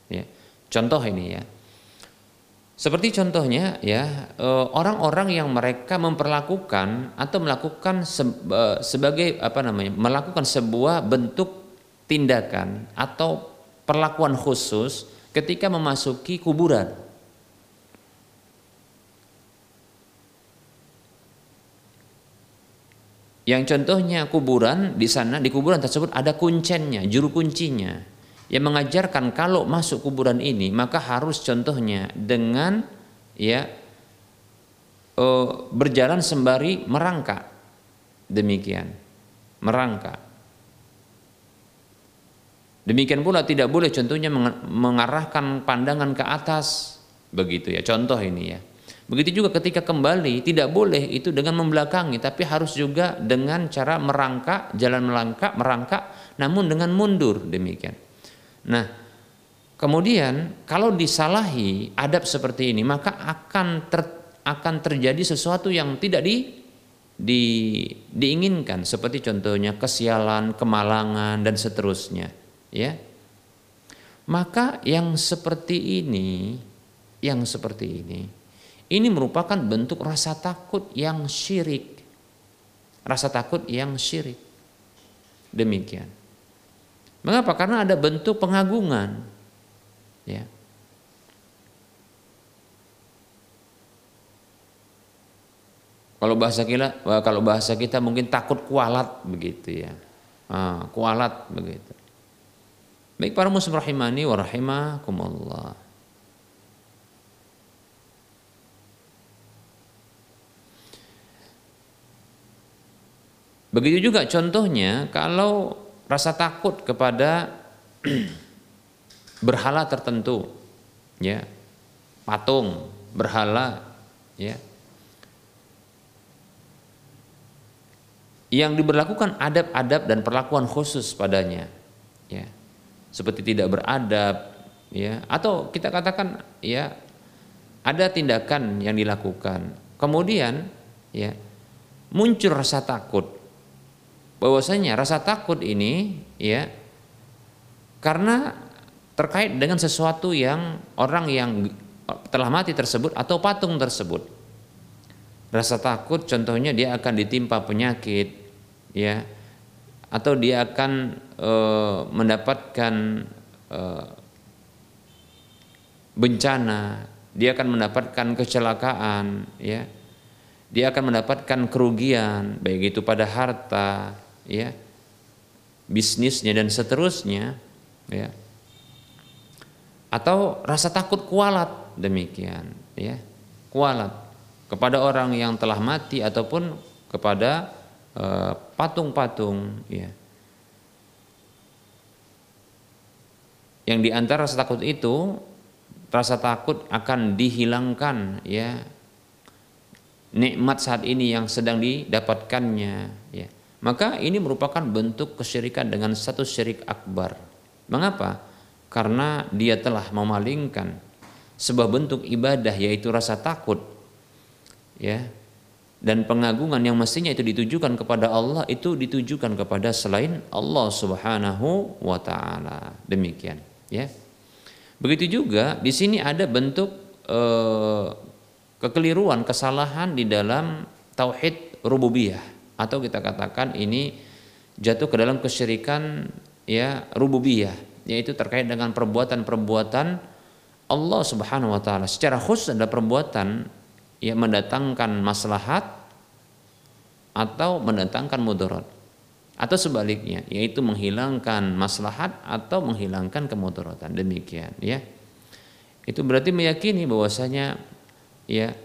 [SPEAKER 2] Ya. Contoh ini ya. Seperti contohnya ya eh, orang-orang yang mereka memperlakukan atau melakukan eh, sebagai apa namanya melakukan sebuah bentuk tindakan atau perlakuan khusus ketika memasuki kuburan. Yang contohnya kuburan di sana di kuburan tersebut ada kuncennya, juru kuncinya yang mengajarkan kalau masuk kuburan ini maka harus contohnya dengan ya uh, berjalan sembari merangkak. Demikian merangkak. Demikian pula tidak boleh contohnya mengarahkan pandangan ke atas. Begitu ya contoh ini ya Begitu juga ketika kembali tidak boleh itu dengan membelakangi tapi harus juga dengan cara merangkak, jalan melangkah, merangkak namun dengan mundur demikian. Nah, kemudian kalau disalahi adab seperti ini maka akan ter, akan terjadi sesuatu yang tidak di, di diinginkan seperti contohnya kesialan, kemalangan dan seterusnya, ya. Maka yang seperti ini, yang seperti ini ini merupakan bentuk rasa takut yang syirik. Rasa takut yang syirik. Demikian. Mengapa? Karena ada bentuk pengagungan. Ya. Kalau bahasa kita, kalau bahasa kita mungkin takut kualat begitu ya, ah, kualat begitu. Baik para muslim rahimani wa rahimakumullah. Begitu juga contohnya kalau rasa takut kepada berhala tertentu, ya, patung, berhala, ya, yang diberlakukan adab-adab dan perlakuan khusus padanya, ya, seperti tidak beradab, ya, atau kita katakan, ya, ada tindakan yang dilakukan, kemudian, ya, muncul rasa takut, bahwasanya rasa takut ini, ya, karena terkait dengan sesuatu yang orang yang telah mati tersebut atau patung tersebut. Rasa takut contohnya dia akan ditimpa penyakit ya atau dia akan e, mendapatkan e, bencana, dia akan mendapatkan kecelakaan ya. Dia akan mendapatkan kerugian baik itu pada harta ya, bisnisnya dan seterusnya ya. Atau rasa takut kualat demikian ya. Kualat kepada orang yang telah mati ataupun kepada eh, patung-patung uh, ya. Yang di antara rasa takut itu rasa takut akan dihilangkan ya. Nikmat saat ini yang sedang didapatkannya ya maka ini merupakan bentuk kesyirikan dengan satu syirik akbar. Mengapa? Karena dia telah memalingkan sebuah bentuk ibadah yaitu rasa takut. Ya. Dan pengagungan yang mestinya itu ditujukan kepada Allah itu ditujukan kepada selain Allah Subhanahu wa taala. Demikian, ya. Begitu juga di sini ada bentuk eh, kekeliruan, kesalahan di dalam tauhid rububiyah atau kita katakan ini jatuh ke dalam kesyirikan ya rububiyah yaitu terkait dengan perbuatan-perbuatan Allah Subhanahu wa taala. Secara khusus ada perbuatan yang mendatangkan maslahat atau mendatangkan mudarat. Atau sebaliknya yaitu menghilangkan maslahat atau menghilangkan kemudaratan. Demikian ya. Itu berarti meyakini bahwasanya ya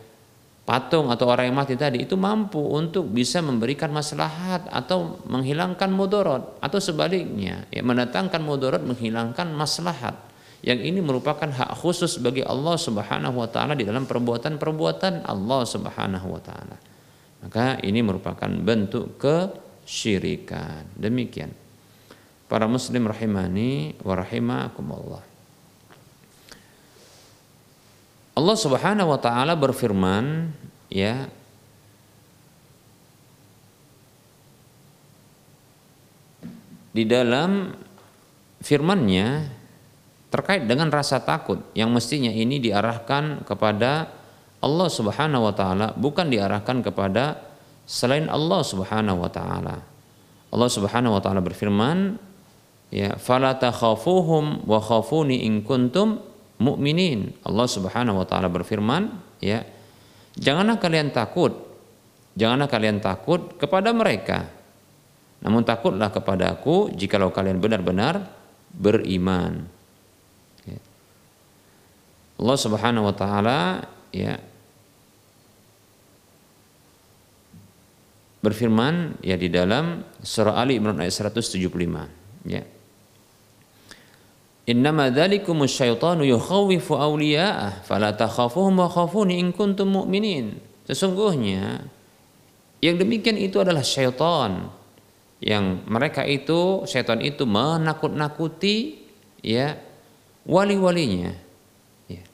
[SPEAKER 2] patung atau orang yang mati tadi itu mampu untuk bisa memberikan maslahat atau menghilangkan mudarat atau sebaliknya ya mendatangkan mudarat menghilangkan maslahat yang ini merupakan hak khusus bagi Allah Subhanahu wa taala di dalam perbuatan-perbuatan Allah Subhanahu wa taala. Maka ini merupakan bentuk kesyirikan. Demikian. Para muslim rahimani wa rahimakumullah. Allah Subhanahu wa taala berfirman ya di dalam firman-Nya terkait dengan rasa takut yang mestinya ini diarahkan kepada Allah Subhanahu wa taala bukan diarahkan kepada selain Allah Subhanahu wa taala. Allah Subhanahu wa taala berfirman ya fala takhafuhum wa khafuni in kuntum mukminin. Allah Subhanahu wa taala berfirman, ya. Janganlah kalian takut. Janganlah kalian takut kepada mereka. Namun takutlah kepada aku jikalau kalian benar-benar beriman. Ya. Allah Subhanahu wa taala ya berfirman ya di dalam surah Ali Imran ayat 175 ya Innama dzalikum syaitanu awliya'ah. Fala takhafuhum wa khafuni in kuntum mu'minin. Sesungguhnya yang demikian itu adalah syaitan. Yang mereka itu syaitan itu menakut-nakuti ya wali-walinya. Ya.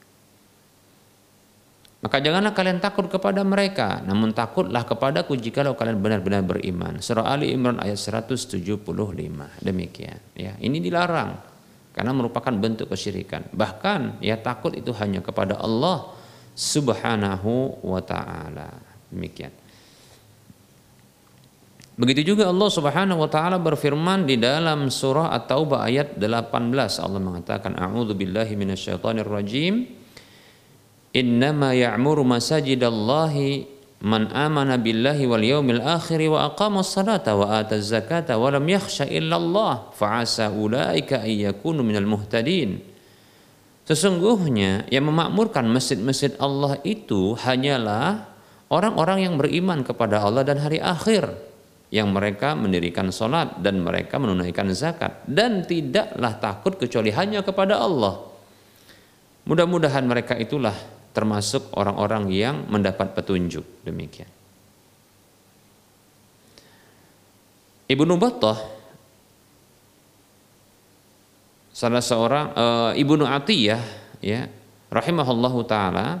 [SPEAKER 2] maka janganlah kalian takut kepada mereka namun takutlah kepadaku jikalau kalian benar-benar beriman. Surah Ali Imran ayat 175 demikian ya. Ini dilarang karena merupakan bentuk kesyirikan. Bahkan ya takut itu hanya kepada Allah Subhanahu wa taala. Demikian. Begitu juga Allah Subhanahu wa taala berfirman di dalam surah At-Taubah ayat 18 Allah mengatakan a'udzu billahi minasyaitonir rajim innama ya'muru masajidallahi man amana billahi wal yaumil akhir wa aqama salata wa ata zakata wa lam yakhsha illa Allah fa asa ulaika ay yakunu minal muhtadin Sesungguhnya yang memakmurkan masjid-masjid Allah itu hanyalah orang-orang yang beriman kepada Allah dan hari akhir yang mereka mendirikan sholat dan mereka menunaikan zakat dan tidaklah takut kecuali hanya kepada Allah. Mudah-mudahan mereka itulah termasuk orang-orang yang mendapat petunjuk demikian. Ibnu Battah salah seorang uh, Ibnu Atiyah ya rahimahullahu taala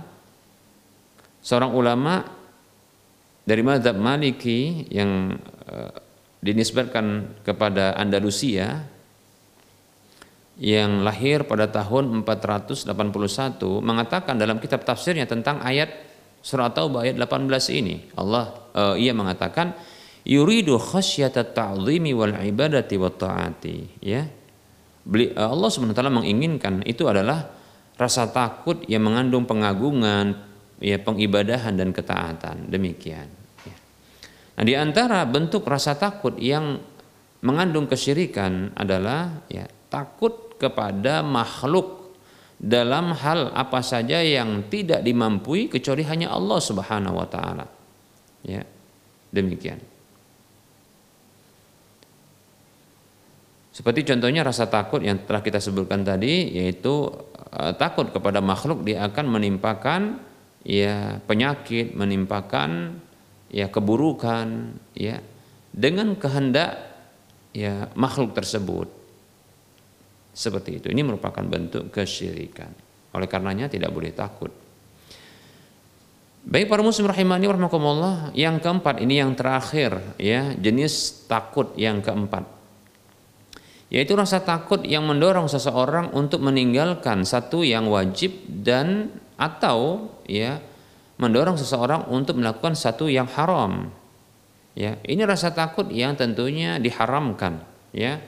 [SPEAKER 2] seorang ulama dari mazhab Maliki yang uh, dinisbatkan kepada Andalusia yang lahir pada tahun 481 mengatakan dalam kitab tafsirnya tentang ayat surah Taubah ayat 18 ini. Allah uh, ia mengatakan yuridu khasyata ta'zimi wal ibadati wa ta'ati. Ya. Eh, Allah SWT menginginkan itu adalah rasa takut yang mengandung pengagungan ya pengibadahan dan ketaatan. Demikian. Ya. nah di antara bentuk rasa takut yang mengandung kesyirikan adalah ya takut kepada makhluk dalam hal apa saja yang tidak dimampui kecuali hanya Allah Subhanahu wa taala ya demikian Seperti contohnya rasa takut yang telah kita sebutkan tadi yaitu uh, takut kepada makhluk dia akan menimpakan ya penyakit, menimpakan ya keburukan ya dengan kehendak ya makhluk tersebut. Seperti itu. Ini merupakan bentuk kesyirikan. Oleh karenanya tidak boleh takut. Baik para muslim rahimani warahmatullah, yang keempat ini yang terakhir ya, jenis takut yang keempat yaitu rasa takut yang mendorong seseorang untuk meninggalkan satu yang wajib dan atau ya mendorong seseorang untuk melakukan satu yang haram. Ya, ini rasa takut yang tentunya diharamkan, ya.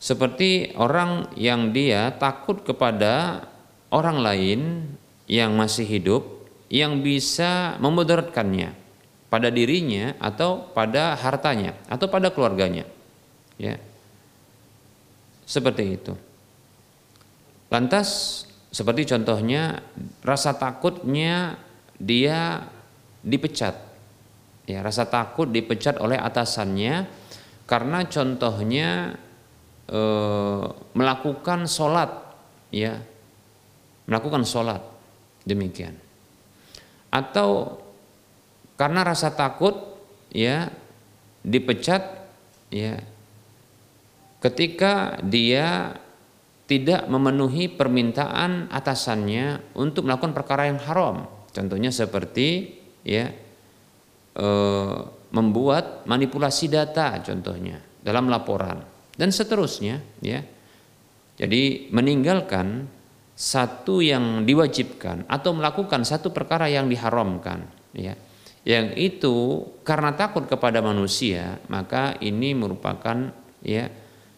[SPEAKER 2] Seperti orang yang dia takut kepada orang lain yang masih hidup yang bisa memudaratkannya pada dirinya atau pada hartanya atau pada keluarganya. Ya seperti itu. Lantas seperti contohnya rasa takutnya dia dipecat. Ya, rasa takut dipecat oleh atasannya karena contohnya e, melakukan sholat, ya, melakukan sholat demikian. Atau karena rasa takut, ya, dipecat, ya, ketika dia tidak memenuhi permintaan atasannya untuk melakukan perkara yang haram. Contohnya seperti ya e, membuat manipulasi data contohnya dalam laporan dan seterusnya ya. Jadi meninggalkan satu yang diwajibkan atau melakukan satu perkara yang diharamkan ya. Yang itu karena takut kepada manusia, maka ini merupakan ya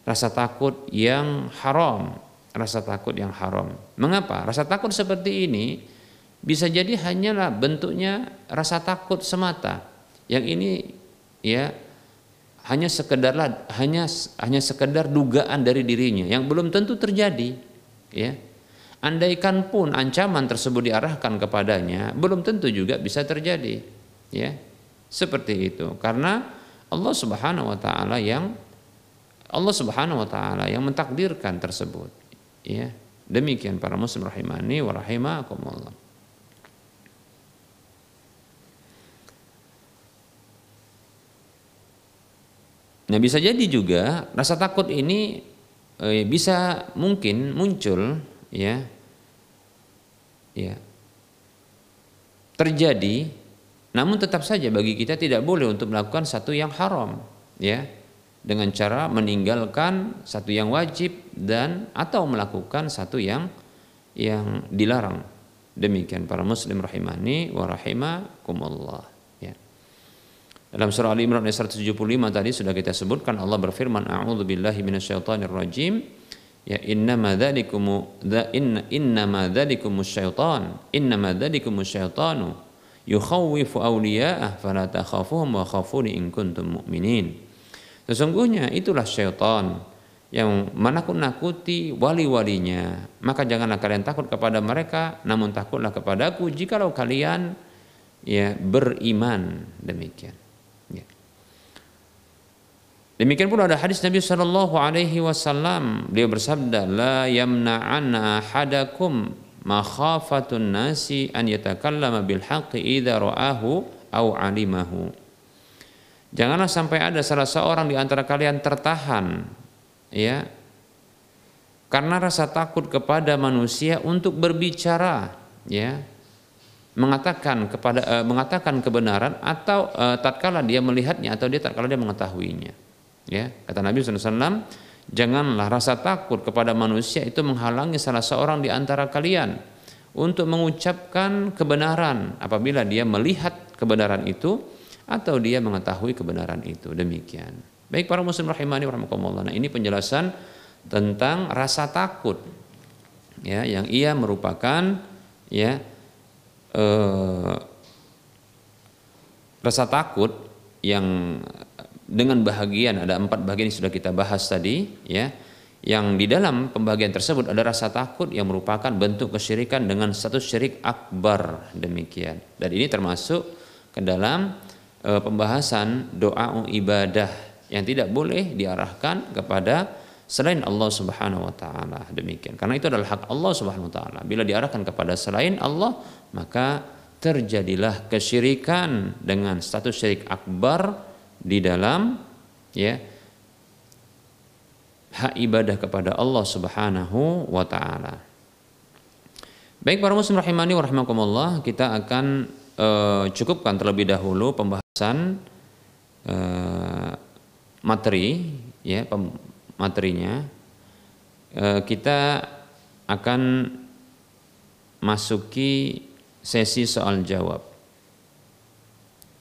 [SPEAKER 2] rasa takut yang haram, rasa takut yang haram. Mengapa? Rasa takut seperti ini bisa jadi hanyalah bentuknya rasa takut semata. Yang ini ya hanya sekedarlah hanya hanya sekedar dugaan dari dirinya yang belum tentu terjadi, ya. Andaikan pun ancaman tersebut diarahkan kepadanya, belum tentu juga bisa terjadi, ya. Seperti itu. Karena Allah Subhanahu wa taala yang Allah Subhanahu wa taala yang mentakdirkan tersebut. Ya. Demikian para muslim rahimani wa rahimakumullah. Nah bisa jadi juga rasa takut ini eh, bisa mungkin muncul ya ya terjadi namun tetap saja bagi kita tidak boleh untuk melakukan satu yang haram ya dengan cara meninggalkan satu yang wajib dan atau melakukan satu yang yang dilarang. Demikian para muslim rahimani wa rahimakumullah. Dalam surah Al Imran ayat 175 tadi sudah kita sebutkan Allah berfirman a'udzu billahi minasyaitonir rajim ya innama dzalikum inna innama dzalikum syaitan innama dzalikum syaitanu yukhawwifu awliya'ah fala takhafuhum wa khafuni in kuntum mu'minin. Sesungguhnya itulah syaitan yang menakut-nakuti wali-walinya. Maka janganlah kalian takut kepada mereka, namun takutlah kepadaku jikalau kalian ya beriman demikian. Demikian pula ada hadis Nabi Shallallahu Alaihi Wasallam. Dia bersabda, لا yamna'anna hadakum makhafatun nasi an yatakallama bil haqqi idza ra'ahu au alimahu. Janganlah sampai ada salah seorang di antara kalian tertahan ya karena rasa takut kepada manusia untuk berbicara ya mengatakan kepada uh, mengatakan kebenaran atau uh, tatkala dia melihatnya atau dia tatkala dia mengetahuinya Ya, kata Nabi SAW, janganlah rasa takut kepada manusia itu menghalangi salah seorang di antara kalian untuk mengucapkan kebenaran apabila dia melihat kebenaran itu atau dia mengetahui kebenaran itu. Demikian. Baik para muslim rahimani warahmatullah. Nah, ini penjelasan tentang rasa takut ya yang ia merupakan ya eh, rasa takut yang dengan bahagian ada empat bagian yang sudah kita bahas tadi ya. Yang di dalam pembagian tersebut ada rasa takut yang merupakan bentuk kesyirikan dengan satu syirik akbar. Demikian. Dan ini termasuk ke dalam e, pembahasan doa ibadah yang tidak boleh diarahkan kepada selain Allah Subhanahu wa taala. Demikian. Karena itu adalah hak Allah Subhanahu wa taala. Bila diarahkan kepada selain Allah maka terjadilah kesyirikan dengan status syirik akbar di dalam ya hak ibadah kepada Allah Subhanahu wa taala. Baik para muslim rahimani wa kita akan uh, cukupkan terlebih dahulu pembahasan uh, materi ya pem materinya. Uh, kita akan masuki sesi soal jawab.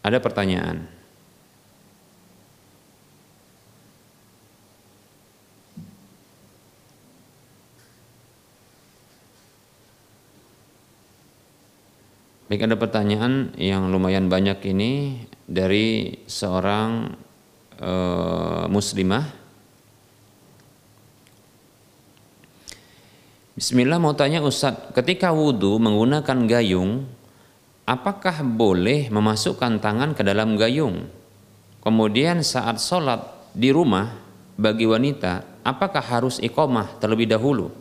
[SPEAKER 2] Ada pertanyaan? Baik ada pertanyaan yang lumayan banyak ini dari seorang e, muslimah. Bismillah mau tanya Ustadz, ketika wudhu menggunakan gayung, apakah boleh memasukkan tangan ke dalam gayung? Kemudian saat sholat di rumah bagi wanita, apakah harus iqomah terlebih dahulu?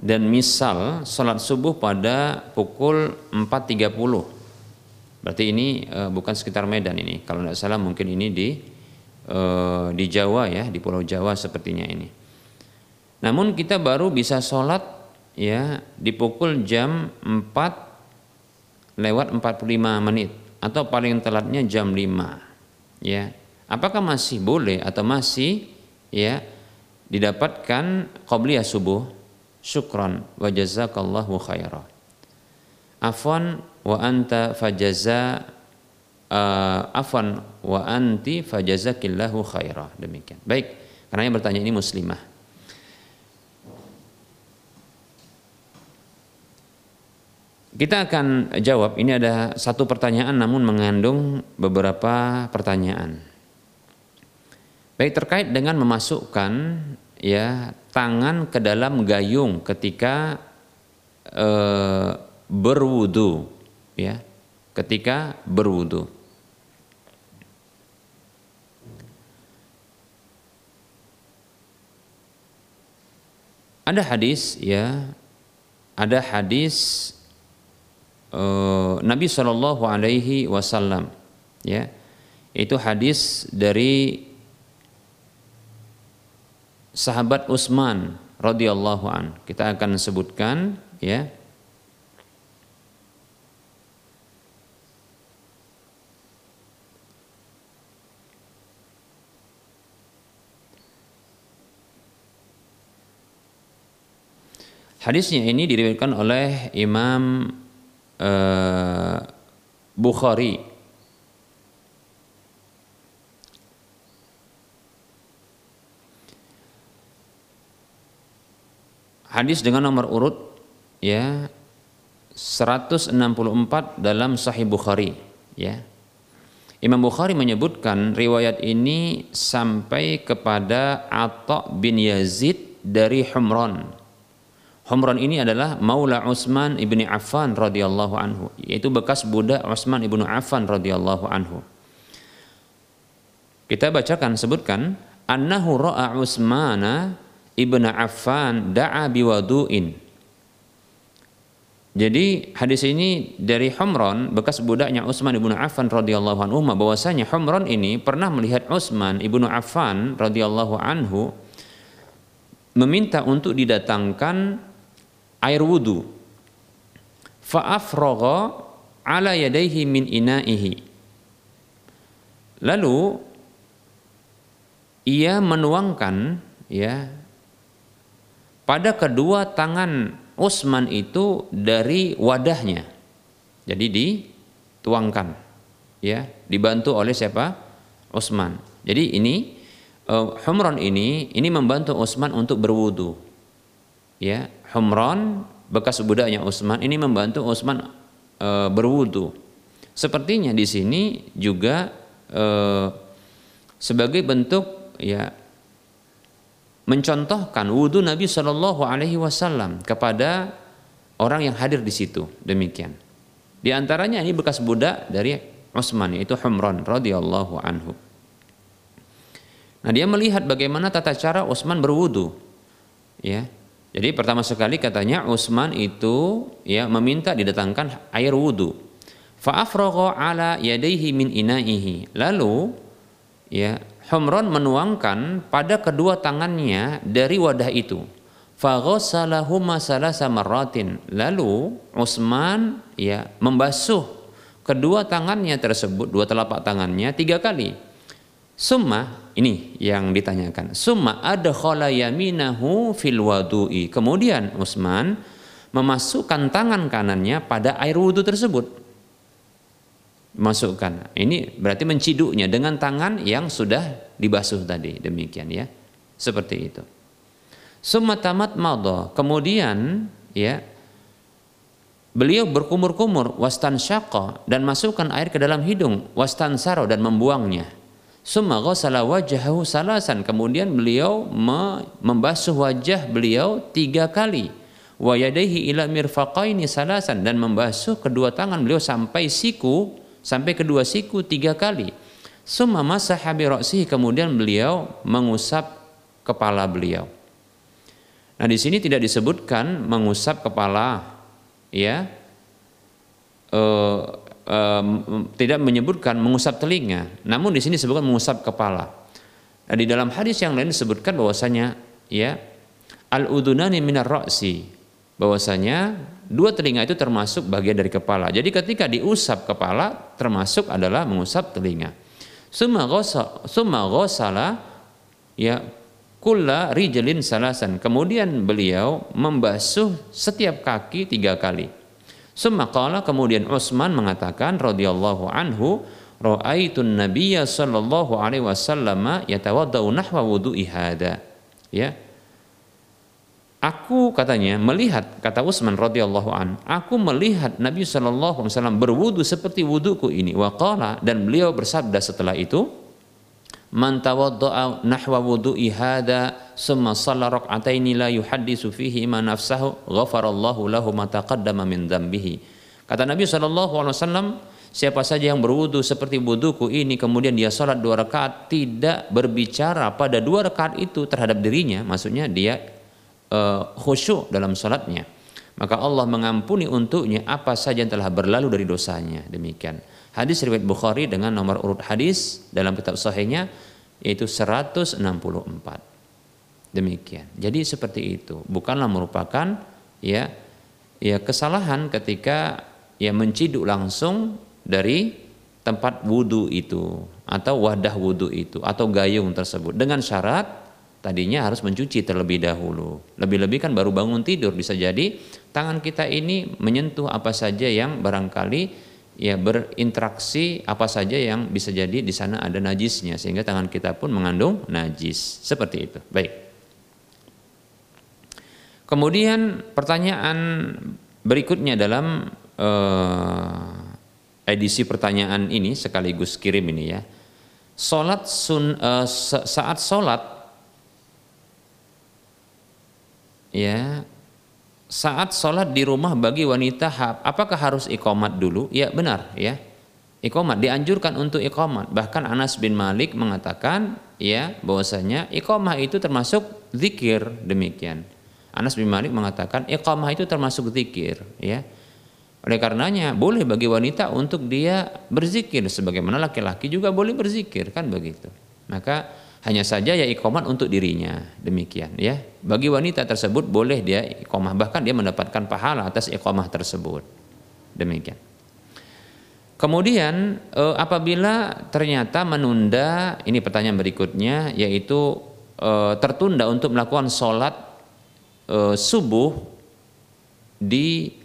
[SPEAKER 2] Dan misal sholat subuh pada pukul 4.30 berarti ini e, bukan sekitar Medan ini. Kalau tidak salah mungkin ini di e, di Jawa ya di Pulau Jawa sepertinya ini. Namun kita baru bisa sholat ya di pukul jam 4 lewat 45 menit. Atau paling telatnya jam 5 ya. Apakah masih boleh atau masih ya didapatkan qobliyah subuh syukran wa jazakallahu khaira afwan wa anta fajaza uh, afwan wa anti fajazakillahu khaira demikian. Baik karena yang bertanya ini muslimah. Kita akan jawab. Ini ada satu pertanyaan namun mengandung beberapa pertanyaan. Baik terkait dengan memasukkan ya tangan ke dalam gayung ketika e, berwudu ya ketika berwudu. Ada hadis ya ada hadis e, Nabi Shallallahu Alaihi Wasallam ya itu hadis dari sahabat Utsman radhiyallahu an. Kita akan sebutkan ya. Hadisnya ini diriwayatkan oleh Imam uh, Bukhari hadis dengan nomor urut ya 164 dalam Sahih Bukhari ya. Imam Bukhari menyebutkan riwayat ini sampai kepada Atha bin Yazid dari Humran. Humran ini adalah Maula Utsman ibni Affan radhiyallahu anhu, yaitu bekas budak Utsman ibnu Affan radhiyallahu anhu. Kita bacakan sebutkan annahu ra'a Utsmana ibn Affan da'a biwadu'in. Jadi hadis ini dari Humron bekas budaknya Utsman ibnu Affan radhiyallahu anhu bahwasanya Humron ini pernah melihat Utsman ibnu Affan radhiyallahu anhu meminta untuk didatangkan air wudhu. Fa'afragha ala yadaihi min ina'ihi. Lalu ia menuangkan ya pada kedua tangan Utsman itu dari wadahnya. Jadi dituangkan ya, dibantu oleh siapa? Utsman. Jadi ini uh, Humran ini ini membantu Utsman untuk berwudu. Ya, Humran bekas budaknya Utsman ini membantu Utsman uh, berwudu. Sepertinya di sini juga uh, sebagai bentuk ya mencontohkan wudhu Nabi Shallallahu Alaihi Wasallam kepada orang yang hadir di situ demikian. Di antaranya ini bekas budak dari Utsman yaitu Humran radhiyallahu anhu. Nah dia melihat bagaimana tata cara Utsman berwudu, ya. Jadi pertama sekali katanya Utsman itu ya meminta didatangkan air wudu. Fa'afragha ala yadayhi min inaihi. Lalu ya Humron menuangkan pada kedua tangannya dari wadah itu. Faghasalahuma salasa marratin. Lalu Utsman ya membasuh kedua tangannya tersebut, dua telapak tangannya tiga kali. Summa ini yang ditanyakan. Summa ada yaminahu fil wadu'i. Kemudian Utsman memasukkan tangan kanannya pada air wudhu tersebut masukkan. Ini berarti menciduknya dengan tangan yang sudah dibasuh tadi. Demikian ya. Seperti itu. Sumatamat madha. Kemudian ya beliau berkumur-kumur wastan syaqa dan masukkan air ke dalam hidung wastan saro dan membuangnya. Summa ghassala wajhahu salasan. Kemudian beliau membasuh wajah beliau tiga kali. Wa yadaihi ila mirfaqaini salasan dan membasuh kedua tangan beliau sampai siku sampai kedua siku tiga kali. Summa masaha bi kemudian beliau mengusap kepala beliau. Nah, di sini tidak disebutkan mengusap kepala ya. E, e, tidak menyebutkan mengusap telinga, namun di sini disebutkan mengusap kepala. Nah, di dalam hadis yang lain disebutkan bahwasanya ya al udunani minar ra'si bahwasanya dua telinga itu termasuk bagian dari kepala. Jadi ketika diusap kepala termasuk adalah mengusap telinga. Summa ghasala ya kulla rijlin salasan. Kemudian beliau membasuh setiap kaki tiga kali. Summa qala kemudian Utsman mengatakan radhiyallahu anhu ra'aitun nabiyya sallallahu alaihi wasallam yatawaddau nahwa wudu'i hada. Ya, Aku katanya melihat kata Utsman radhiyallahu an, aku melihat Nabi Shallallahu alaihi wasallam berwudu seperti wuduku ini. Waqala dan beliau bersabda setelah itu, "Man tawaddaa nahwa wudu'i hada summa shalla rak'ataini la yuhaddisu fihi ma nafsahu, ghafarallahu lahu ma taqaddama min dzambihi." Kata Nabi Shallallahu alaihi wasallam, Siapa saja yang berwudu seperti wuduku ini kemudian dia sholat dua rakaat tidak berbicara pada dua rakaat itu terhadap dirinya, maksudnya dia uh, khusyuk dalam salatnya. Maka Allah mengampuni untuknya apa saja yang telah berlalu dari dosanya. Demikian. Hadis riwayat Bukhari dengan nomor urut hadis dalam kitab sahihnya yaitu 164 demikian. Jadi seperti itu. Bukanlah merupakan ya ya kesalahan ketika ya menciduk langsung dari tempat wudhu itu atau wadah wudhu itu atau gayung tersebut. Dengan syarat tadinya harus mencuci terlebih dahulu. Lebih-lebih kan baru bangun tidur bisa jadi tangan kita ini menyentuh apa saja yang barangkali ya berinteraksi apa saja yang bisa jadi di sana ada najisnya sehingga tangan kita pun mengandung najis. Seperti itu. Baik. Kemudian pertanyaan berikutnya dalam uh, edisi pertanyaan ini sekaligus kirim ini ya. Salat sun, uh, saat salat ya saat sholat di rumah bagi wanita apakah harus ikomat dulu ya benar ya Iqamat dianjurkan untuk iqamat. Bahkan Anas bin Malik mengatakan ya bahwasanya iqamah itu termasuk zikir demikian. Anas bin Malik mengatakan iqamah itu termasuk zikir ya. Oleh karenanya boleh bagi wanita untuk dia berzikir sebagaimana laki-laki juga boleh berzikir kan begitu. Maka hanya saja ya iqamat untuk dirinya demikian ya. Bagi wanita tersebut boleh dia iqamah bahkan dia mendapatkan pahala atas iqamah tersebut. Demikian. Kemudian eh, apabila ternyata menunda, ini pertanyaan berikutnya yaitu eh, tertunda untuk melakukan sholat eh, subuh di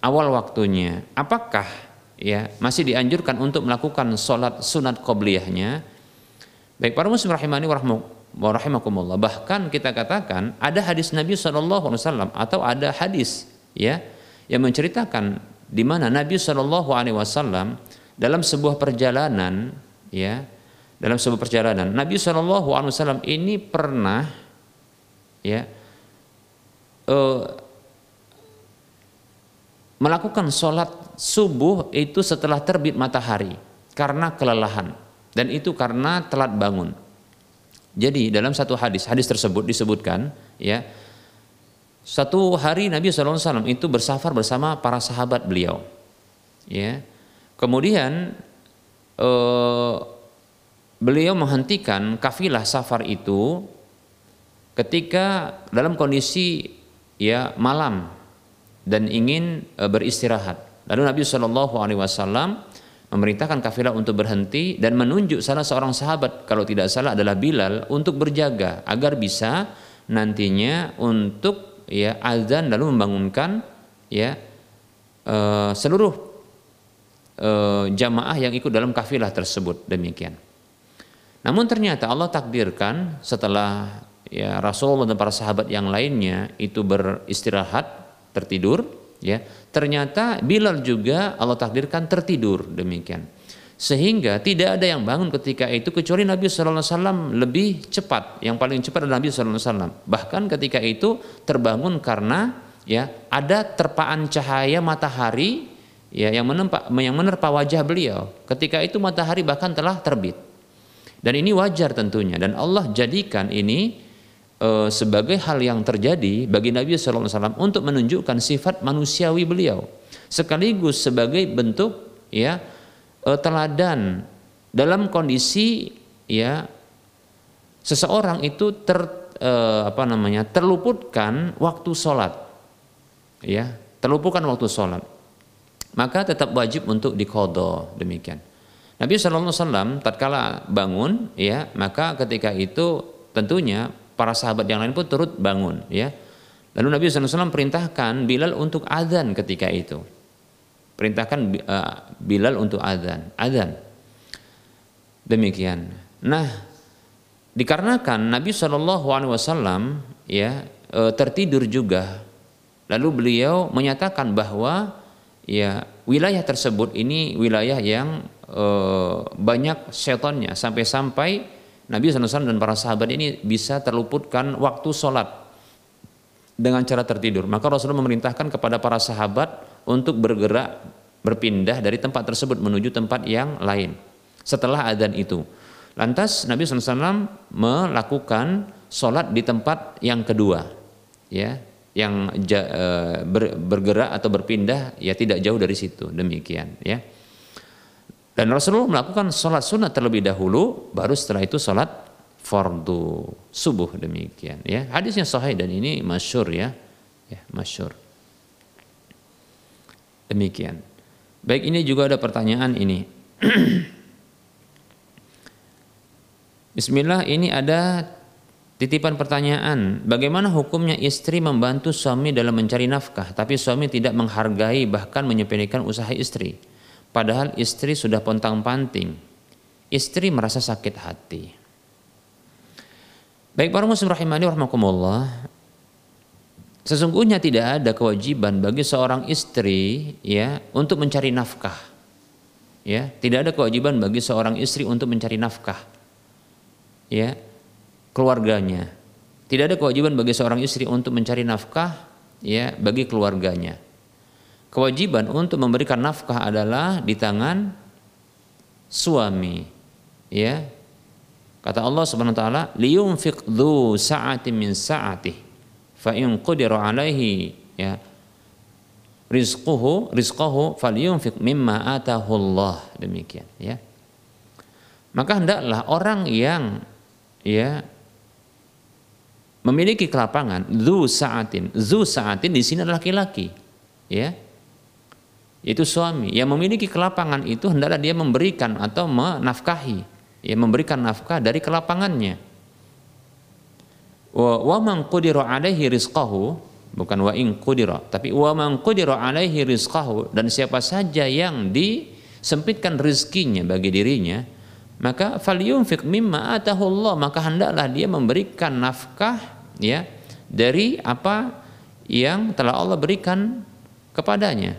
[SPEAKER 2] awal waktunya, apakah ya masih dianjurkan untuk melakukan sholat sunat qobliyahnya? Baik para muslim rahimani rahimakumullah. Bahkan kita katakan ada hadis Nabi SAW atau ada hadis ya yang menceritakan di mana Nabi Shallallahu Alaihi Wasallam dalam sebuah perjalanan ya dalam sebuah perjalanan Nabi Shallallahu Alaihi Wasallam ini pernah ya uh, melakukan sholat subuh itu setelah terbit matahari karena kelelahan dan itu karena telat bangun. Jadi dalam satu hadis hadis tersebut disebutkan ya satu hari Nabi SAW itu bersafar bersama para sahabat beliau. Ya. Kemudian eh, beliau menghentikan kafilah safar itu ketika dalam kondisi ya malam dan ingin eh, beristirahat. Lalu Nabi Shallallahu Alaihi Wasallam memerintahkan kafilah untuk berhenti dan menunjuk salah seorang sahabat kalau tidak salah adalah Bilal untuk berjaga agar bisa nantinya untuk ya azan lalu membangunkan ya e, seluruh e, jamaah yang ikut dalam kafilah tersebut demikian. Namun ternyata Allah takdirkan setelah ya Rasulullah dan para sahabat yang lainnya itu beristirahat tertidur ya ternyata Bilal juga Allah takdirkan tertidur demikian. Sehingga tidak ada yang bangun ketika itu kecuali Nabi Shallallahu Alaihi Wasallam lebih cepat. Yang paling cepat adalah Nabi Shallallahu Alaihi Wasallam. Bahkan ketika itu terbangun karena ya ada terpaan cahaya matahari ya yang menempa yang menerpa wajah beliau. Ketika itu matahari bahkan telah terbit. Dan ini wajar tentunya. Dan Allah jadikan ini e, sebagai hal yang terjadi bagi Nabi Shallallahu Alaihi Wasallam untuk menunjukkan sifat manusiawi beliau. Sekaligus sebagai bentuk ya uh, teladan dalam kondisi ya seseorang itu ter uh, apa namanya terluputkan waktu sholat ya terluputkan waktu sholat. Maka tetap wajib untuk dikodo demikian. Nabi SAW tatkala bangun ya maka ketika itu tentunya para sahabat yang lain pun turut bangun ya lalu Nabi SAW perintahkan Bilal untuk adzan ketika itu perintahkan uh, Bilal untuk azan, azan. Demikian. Nah, dikarenakan Nabi Alaihi Wasallam ya uh, tertidur juga, lalu beliau menyatakan bahwa ya wilayah tersebut ini wilayah yang uh, banyak setannya sampai-sampai Nabi SAW dan para sahabat ini bisa terluputkan waktu sholat dengan cara tertidur. Maka Rasulullah memerintahkan kepada para sahabat untuk bergerak berpindah dari tempat tersebut menuju tempat yang lain setelah adzan itu. Lantas Nabi SAW melakukan sholat di tempat yang kedua, ya, yang e, ber, bergerak atau berpindah ya tidak jauh dari situ. Demikian, ya. Dan Rasulullah melakukan sholat sunat terlebih dahulu, baru setelah itu sholat fardu subuh demikian, ya. Hadisnya sahih dan ini masyur ya, ya masyur. Demikian. Baik ini juga ada pertanyaan ini. Bismillah ini ada titipan pertanyaan. Bagaimana hukumnya istri membantu suami dalam mencari nafkah tapi suami tidak menghargai bahkan menyepelekan usaha istri. Padahal istri sudah pontang-panting. Istri merasa sakit hati. Baik para muslim rahimani rahmakumullah. Sesungguhnya tidak ada kewajiban bagi seorang istri ya untuk mencari nafkah. Ya, tidak ada kewajiban bagi seorang istri untuk mencari nafkah. Ya, keluarganya. Tidak ada kewajiban bagi seorang istri untuk mencari nafkah ya bagi keluarganya. Kewajiban untuk memberikan nafkah adalah di tangan suami ya. Kata Allah Subhanahu wa taala liyunfiq dzu sa'atin min sa'atih fa in qadira alaihi ya. Rizquhu rizqahu falyunfiq mimma atahu Allah demikian ya. Maka hendaklah orang yang ya memiliki kelapangan zu saatin zu saatin di sini adalah laki-laki ya itu suami. Yang memiliki kelapangan itu hendaklah dia memberikan atau menafkahi. Ya memberikan nafkah dari kelapangannya. Wa wa man qudira alaihi rizqahu bukan wa in qudira tapi wa man qudira alaihi rizqahu dan siapa saja yang disempitkan rezekinya bagi dirinya maka falyunfiq mimma atahu Allah maka hendaklah dia memberikan nafkah ya dari apa yang telah Allah berikan kepadanya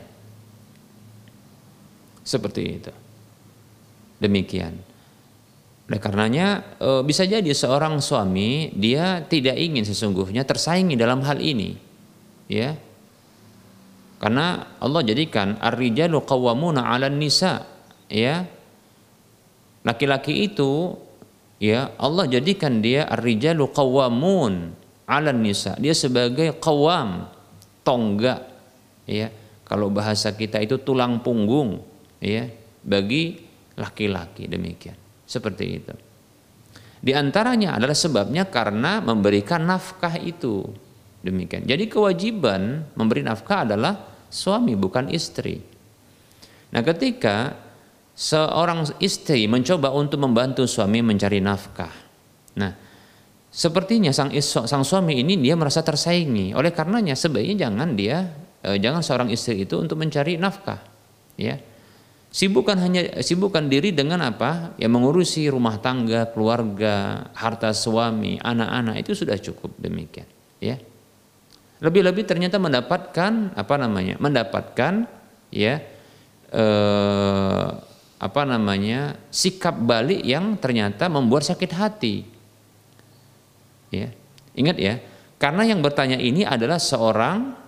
[SPEAKER 2] seperti itu. Demikian. Oleh karenanya e, bisa jadi seorang suami dia tidak ingin sesungguhnya tersaingi dalam hal ini. Ya. Karena Allah jadikan ar-rijalu qawwamuna 'alan nisa, ya. Laki-laki itu ya Allah jadikan dia ar-rijalu qawwamun 'alan nisa. Dia sebagai qawam, tonggak, ya. Kalau bahasa kita itu tulang punggung ya bagi laki-laki demikian. Seperti itu. Di antaranya adalah sebabnya karena memberikan nafkah itu. Demikian. Jadi kewajiban memberi nafkah adalah suami bukan istri. Nah ketika seorang istri mencoba untuk membantu suami mencari nafkah. Nah sepertinya sang sang suami ini dia merasa tersaingi. Oleh karenanya sebaiknya jangan dia eh, jangan seorang istri itu untuk mencari nafkah. Ya Sibukkan hanya sibukkan diri dengan apa? Ya mengurusi rumah tangga, keluarga, harta suami, anak-anak itu sudah cukup demikian, ya. Lebih-lebih ternyata mendapatkan apa namanya? Mendapatkan ya eh, apa namanya? sikap balik yang ternyata membuat sakit hati. Ya. Ingat ya, karena yang bertanya ini adalah seorang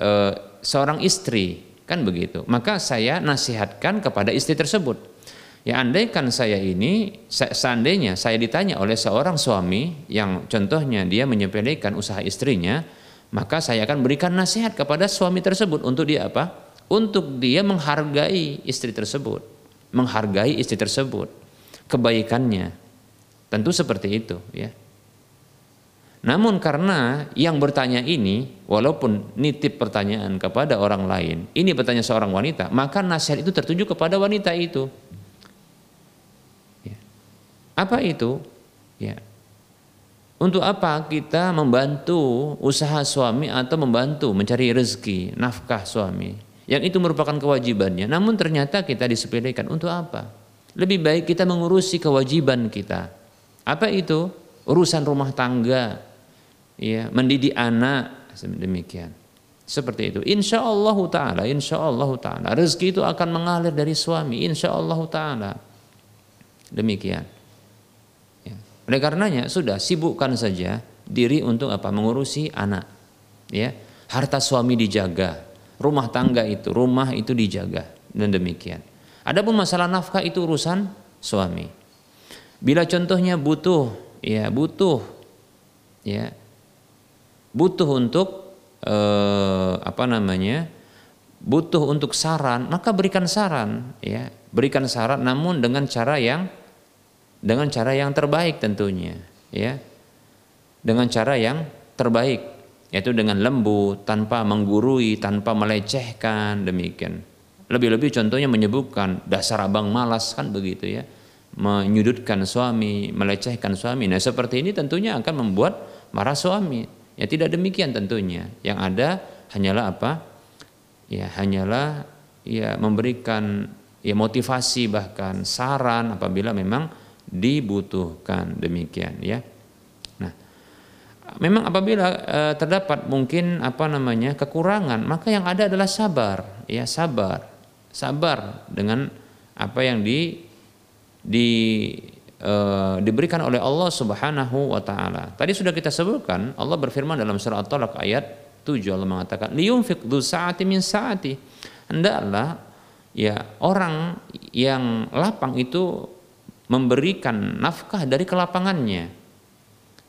[SPEAKER 2] eh, seorang istri Kan begitu. Maka saya nasihatkan kepada istri tersebut. Ya andaikan saya ini, seandainya saya ditanya oleh seorang suami yang contohnya dia menyepelekan usaha istrinya, maka saya akan berikan nasihat kepada suami tersebut untuk dia apa? Untuk dia menghargai istri tersebut, menghargai istri tersebut, kebaikannya. Tentu seperti itu, ya. Namun karena yang bertanya ini, walaupun nitip pertanyaan kepada orang lain, ini bertanya seorang wanita, maka nasihat itu tertuju kepada wanita itu. Ya. Apa itu? Ya. Untuk apa kita membantu usaha suami atau membantu mencari rezeki, nafkah suami? Yang itu merupakan kewajibannya. Namun ternyata kita disepelekan. Untuk apa? Lebih baik kita mengurusi kewajiban kita. Apa itu? Urusan rumah tangga, ya mendidik anak. Demikian. Seperti itu. Insya Allah taala insya Allah taala. Rezeki itu akan mengalir dari suami. Insya Allah taala. Demikian. Ya. oleh karenanya sudah sibukkan saja diri untuk apa? Mengurusi anak. Ya. Harta suami dijaga. Rumah tangga itu rumah itu dijaga. Dan demikian. Adapun masalah nafkah itu urusan suami. Bila contohnya butuh ya butuh. Ya butuh untuk eh, apa namanya butuh untuk saran maka berikan saran ya. Berikan saran namun dengan cara yang dengan cara yang terbaik tentunya ya. Dengan cara yang terbaik yaitu dengan lembut tanpa menggurui tanpa melecehkan demikian. Lebih-lebih contohnya menyebutkan dasar abang malas kan begitu ya. Menyudutkan suami melecehkan suami. Nah seperti ini tentunya akan membuat marah suami Ya tidak demikian tentunya. Yang ada hanyalah apa? Ya hanyalah ya memberikan ya motivasi bahkan saran apabila memang dibutuhkan demikian ya. Nah, memang apabila e, terdapat mungkin apa namanya kekurangan, maka yang ada adalah sabar, ya sabar. Sabar dengan apa yang di di e, diberikan oleh Allah Subhanahu wa taala. Tadi sudah kita sebutkan Allah berfirman dalam surah At-Talaq ayat 7 Allah mengatakan liyunfiq dzu sa'ati min sa'ati. Hendaklah ya orang yang lapang itu memberikan nafkah dari kelapangannya.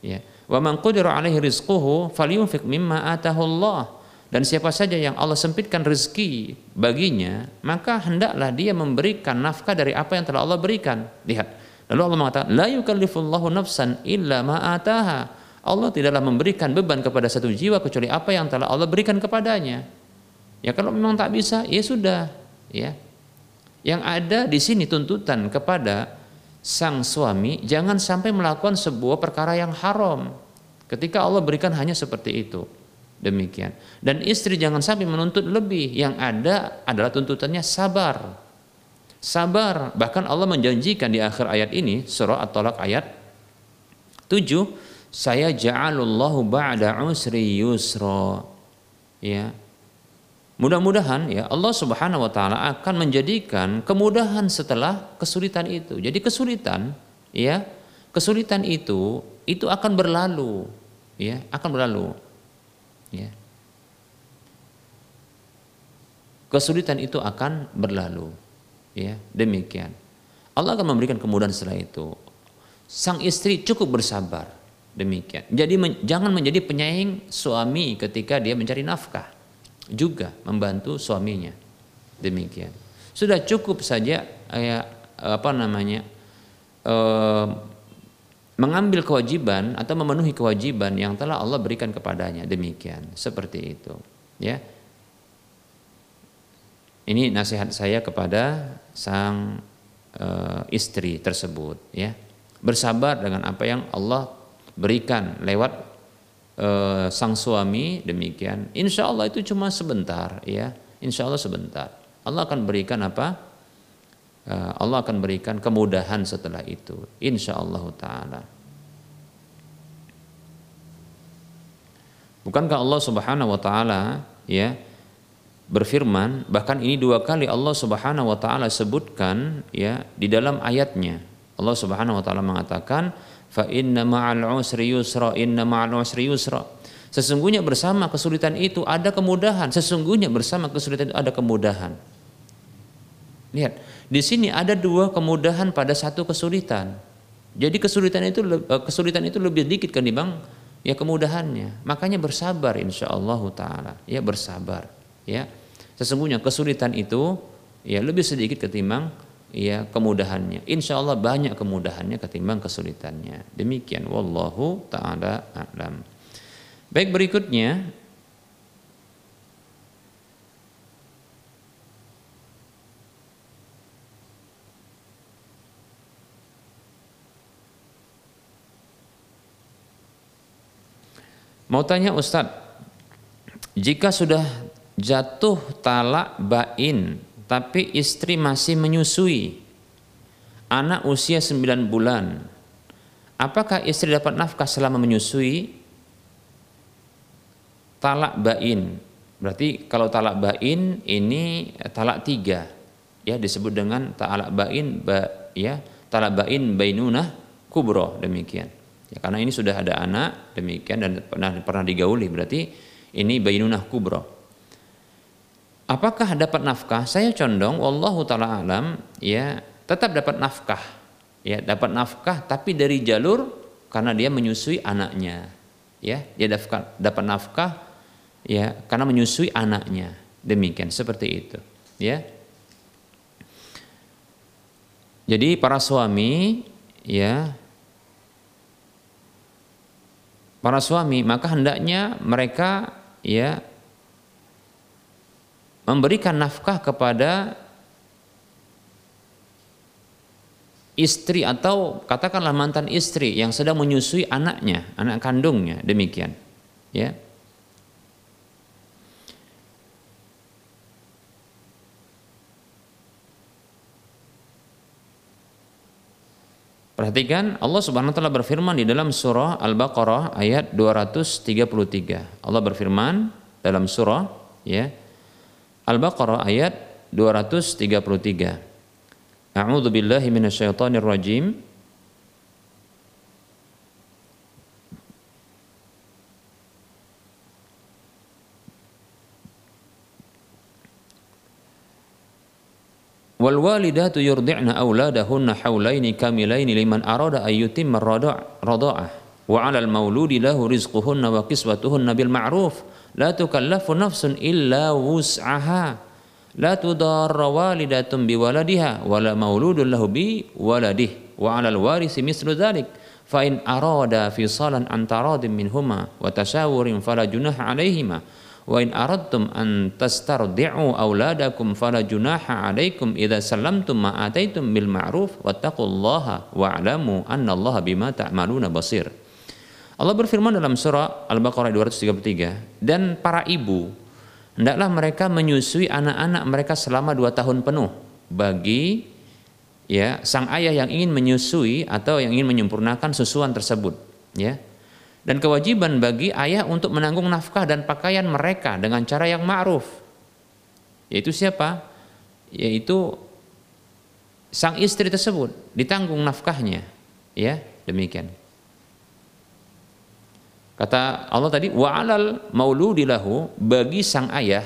[SPEAKER 2] Ya. Wa man qudira alaihi rizquhu falyunfiq mimma atahu Allah. Dan siapa saja yang Allah sempitkan rezeki baginya, maka hendaklah dia memberikan nafkah dari apa yang telah Allah berikan. Lihat. Lalu Allah mengatakan, la yukallifullahu nafsan illa ma ataha. Allah tidaklah memberikan beban kepada satu jiwa kecuali apa yang telah Allah berikan kepadanya. Ya kalau memang tak bisa, ya sudah, ya. Yang ada di sini tuntutan kepada sang suami jangan sampai melakukan sebuah perkara yang haram ketika Allah berikan hanya seperti itu demikian dan istri jangan sampai menuntut lebih yang ada adalah tuntutannya sabar sabar bahkan Allah menjanjikan di akhir ayat ini surah at-talaq ayat 7 saya ja'alullahu ba'da usri yusra ya Mudah-mudahan ya Allah Subhanahu wa taala akan menjadikan kemudahan setelah kesulitan itu. Jadi kesulitan ya, kesulitan itu itu akan berlalu ya, akan berlalu. Ya. Kesulitan itu akan berlalu. Ya, demikian. Allah akan memberikan kemudahan setelah itu. Sang istri cukup bersabar. Demikian. Jadi men, jangan menjadi penyaing suami ketika dia mencari nafkah juga membantu suaminya. Demikian. Sudah cukup saja ya, apa namanya eh, mengambil kewajiban atau memenuhi kewajiban yang telah Allah berikan kepadanya. Demikian. Seperti itu. Ya. Ini nasihat saya kepada sang uh, istri tersebut ya. Bersabar dengan apa yang Allah berikan lewat uh, sang suami demikian. Insya Allah itu cuma sebentar ya. Insya Allah sebentar. Allah akan berikan apa? Uh, Allah akan berikan kemudahan setelah itu. Insya Allah taala. Bukankah Allah subhanahu wa taala ya berfirman bahkan ini dua kali Allah Subhanahu wa taala sebutkan ya di dalam ayatnya. Allah Subhanahu wa taala mengatakan fa inna ma'al usri yusra inna ma'al usri yusra. Sesungguhnya bersama kesulitan itu ada kemudahan. Sesungguhnya bersama kesulitan itu ada kemudahan. Lihat di sini ada dua kemudahan pada satu kesulitan. Jadi kesulitan itu eh, kesulitan itu lebih dikit ketimbang ya kemudahannya. Makanya bersabar insyaallah taala. Ya bersabar ya sesungguhnya kesulitan itu ya lebih sedikit ketimbang ya kemudahannya. Insya Allah banyak kemudahannya ketimbang kesulitannya. Demikian wallahu taala a'lam. Baik berikutnya Mau tanya Ustadz, jika sudah jatuh talak bain tapi istri masih menyusui. Anak usia 9 bulan. Apakah istri dapat nafkah selama menyusui? Talak bain. Berarti kalau talak bain ini talak tiga. Ya disebut dengan talak bain ba, ya talak bain bainunah kubro demikian. Ya karena ini sudah ada anak demikian dan pernah pernah digauli. Berarti ini bainunah kubro Apakah dapat nafkah? Saya condong wallahu taala alam ya tetap dapat nafkah. Ya, dapat nafkah tapi dari jalur karena dia menyusui anaknya. Ya, dia dapat dapat nafkah ya karena menyusui anaknya. Demikian seperti itu, ya. Jadi para suami ya para suami maka hendaknya mereka ya memberikan nafkah kepada istri atau katakanlah mantan istri yang sedang menyusui anaknya, anak kandungnya, demikian. Ya. Perhatikan Allah Subhanahu wa taala berfirman di dalam surah Al-Baqarah ayat 233. Allah berfirman dalam surah ya Al-Baqarah ayat 233. A'udzu billahi minasyaitonir rajim. wal walidatu yurdi'na auladahunna haulaini kamilaini liman arada ay yutimma radha'ah wa 'alal mauludi lahu rizquhunna wa kiswatuhunna bil ma'ruf la tukallafu nafsun illa wus'aha la tudarra walidatun bi waladiha wala mauludun lahu bi waladih wa 'alal warisi mislu dzalik fa in arada fisalan an taradin minhuma wa tashawurin fala junaha alaihima wa in aradtum an tastardi'u auladakum fala junaha alaikum idza sallamtum ma ataitum bil ma'ruf wattaqullaha wa'lamu annallaha bima ta'maluna basir. Allah berfirman dalam surah Al-Baqarah 233 dan para ibu hendaklah mereka menyusui anak-anak mereka selama dua tahun penuh bagi ya sang ayah yang ingin menyusui atau yang ingin menyempurnakan susuan tersebut ya dan kewajiban bagi ayah untuk menanggung nafkah dan pakaian mereka dengan cara yang ma'ruf. Yaitu siapa? Yaitu sang istri tersebut ditanggung nafkahnya. Ya, demikian. Kata Allah tadi wa alal mauludilahu bagi sang ayah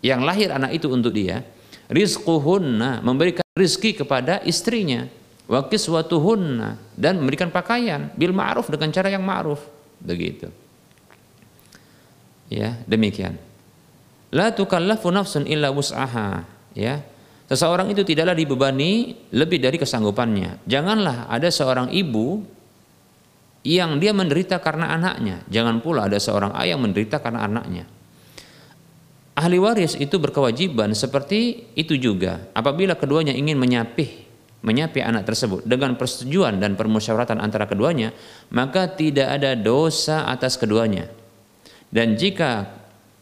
[SPEAKER 2] yang lahir anak itu untuk dia rizquhunna memberikan rizki kepada istrinya wa kiswatuhunna dan memberikan pakaian bil ma'ruf dengan cara yang ma'ruf. Begitu. Ya demikian. La tukallafu nafsun illa wus'aha ya. Seseorang itu tidaklah dibebani lebih dari kesanggupannya. Janganlah ada seorang ibu yang dia menderita karena anaknya jangan pula ada seorang ayah menderita karena anaknya ahli waris itu berkewajiban seperti itu juga apabila keduanya ingin menyapih menyapi anak tersebut dengan persetujuan dan permusyawaratan antara keduanya, maka tidak ada dosa atas keduanya. Dan jika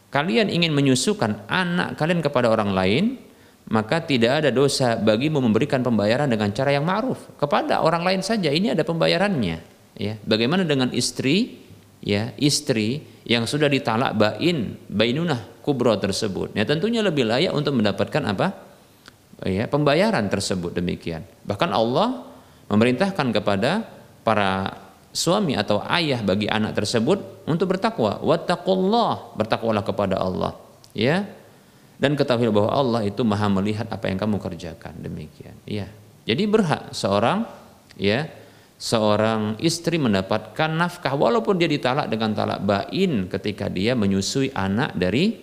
[SPEAKER 2] kalian ingin menyusukan anak kalian kepada orang lain, maka tidak ada dosa bagimu memberikan pembayaran dengan cara yang ma'ruf kepada orang lain saja. Ini ada pembayarannya. Ya, bagaimana dengan istri? Ya, istri yang sudah ditalak bain, bainunah kubro tersebut. Ya, tentunya lebih layak untuk mendapatkan apa? ya, pembayaran tersebut demikian. Bahkan Allah memerintahkan kepada para suami atau ayah bagi anak tersebut untuk bertakwa. Wattaqullah, bertakwalah kepada Allah. Ya. Dan ketahui bahwa Allah itu Maha melihat apa yang kamu kerjakan. Demikian. Ya. Jadi berhak seorang ya seorang istri mendapatkan nafkah walaupun dia ditalak dengan talak bain ketika dia menyusui anak dari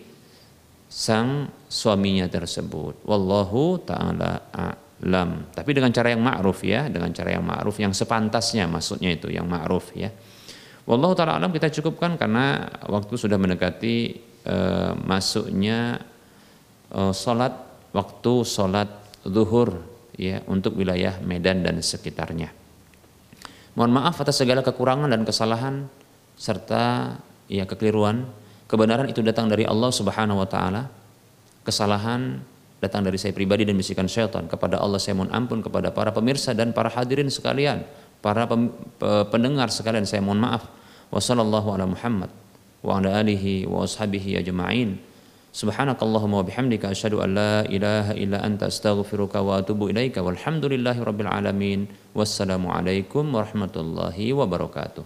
[SPEAKER 2] sang suaminya tersebut. Wallahu taala a'lam. Tapi dengan cara yang ma'ruf ya, dengan cara yang ma'ruf yang sepantasnya maksudnya itu yang ma'ruf ya. Wallahu taala alam kita cukupkan karena waktu sudah mendekati uh, masuknya uh, salat waktu salat zuhur ya untuk wilayah Medan dan sekitarnya. Mohon maaf atas segala kekurangan dan kesalahan serta ya kekeliruan Kebenaran itu datang dari Allah Subhanahu wa taala. Kesalahan datang dari saya pribadi dan bisikan syaitan. Kepada Allah saya mohon ampun kepada para pemirsa dan para hadirin sekalian, para pendengar sekalian saya mohon maaf. Wassallallahu ala Muhammad wa ala alihi wa ashabihi ajma'in. Subhanakallahumma wa bihamdika asyhadu an la ilaha illa anta astaghfiruka wa atubu ilaika walhamdulillahi rabbil alamin. Wassalamu alaikum warahmatullahi wabarakatuh.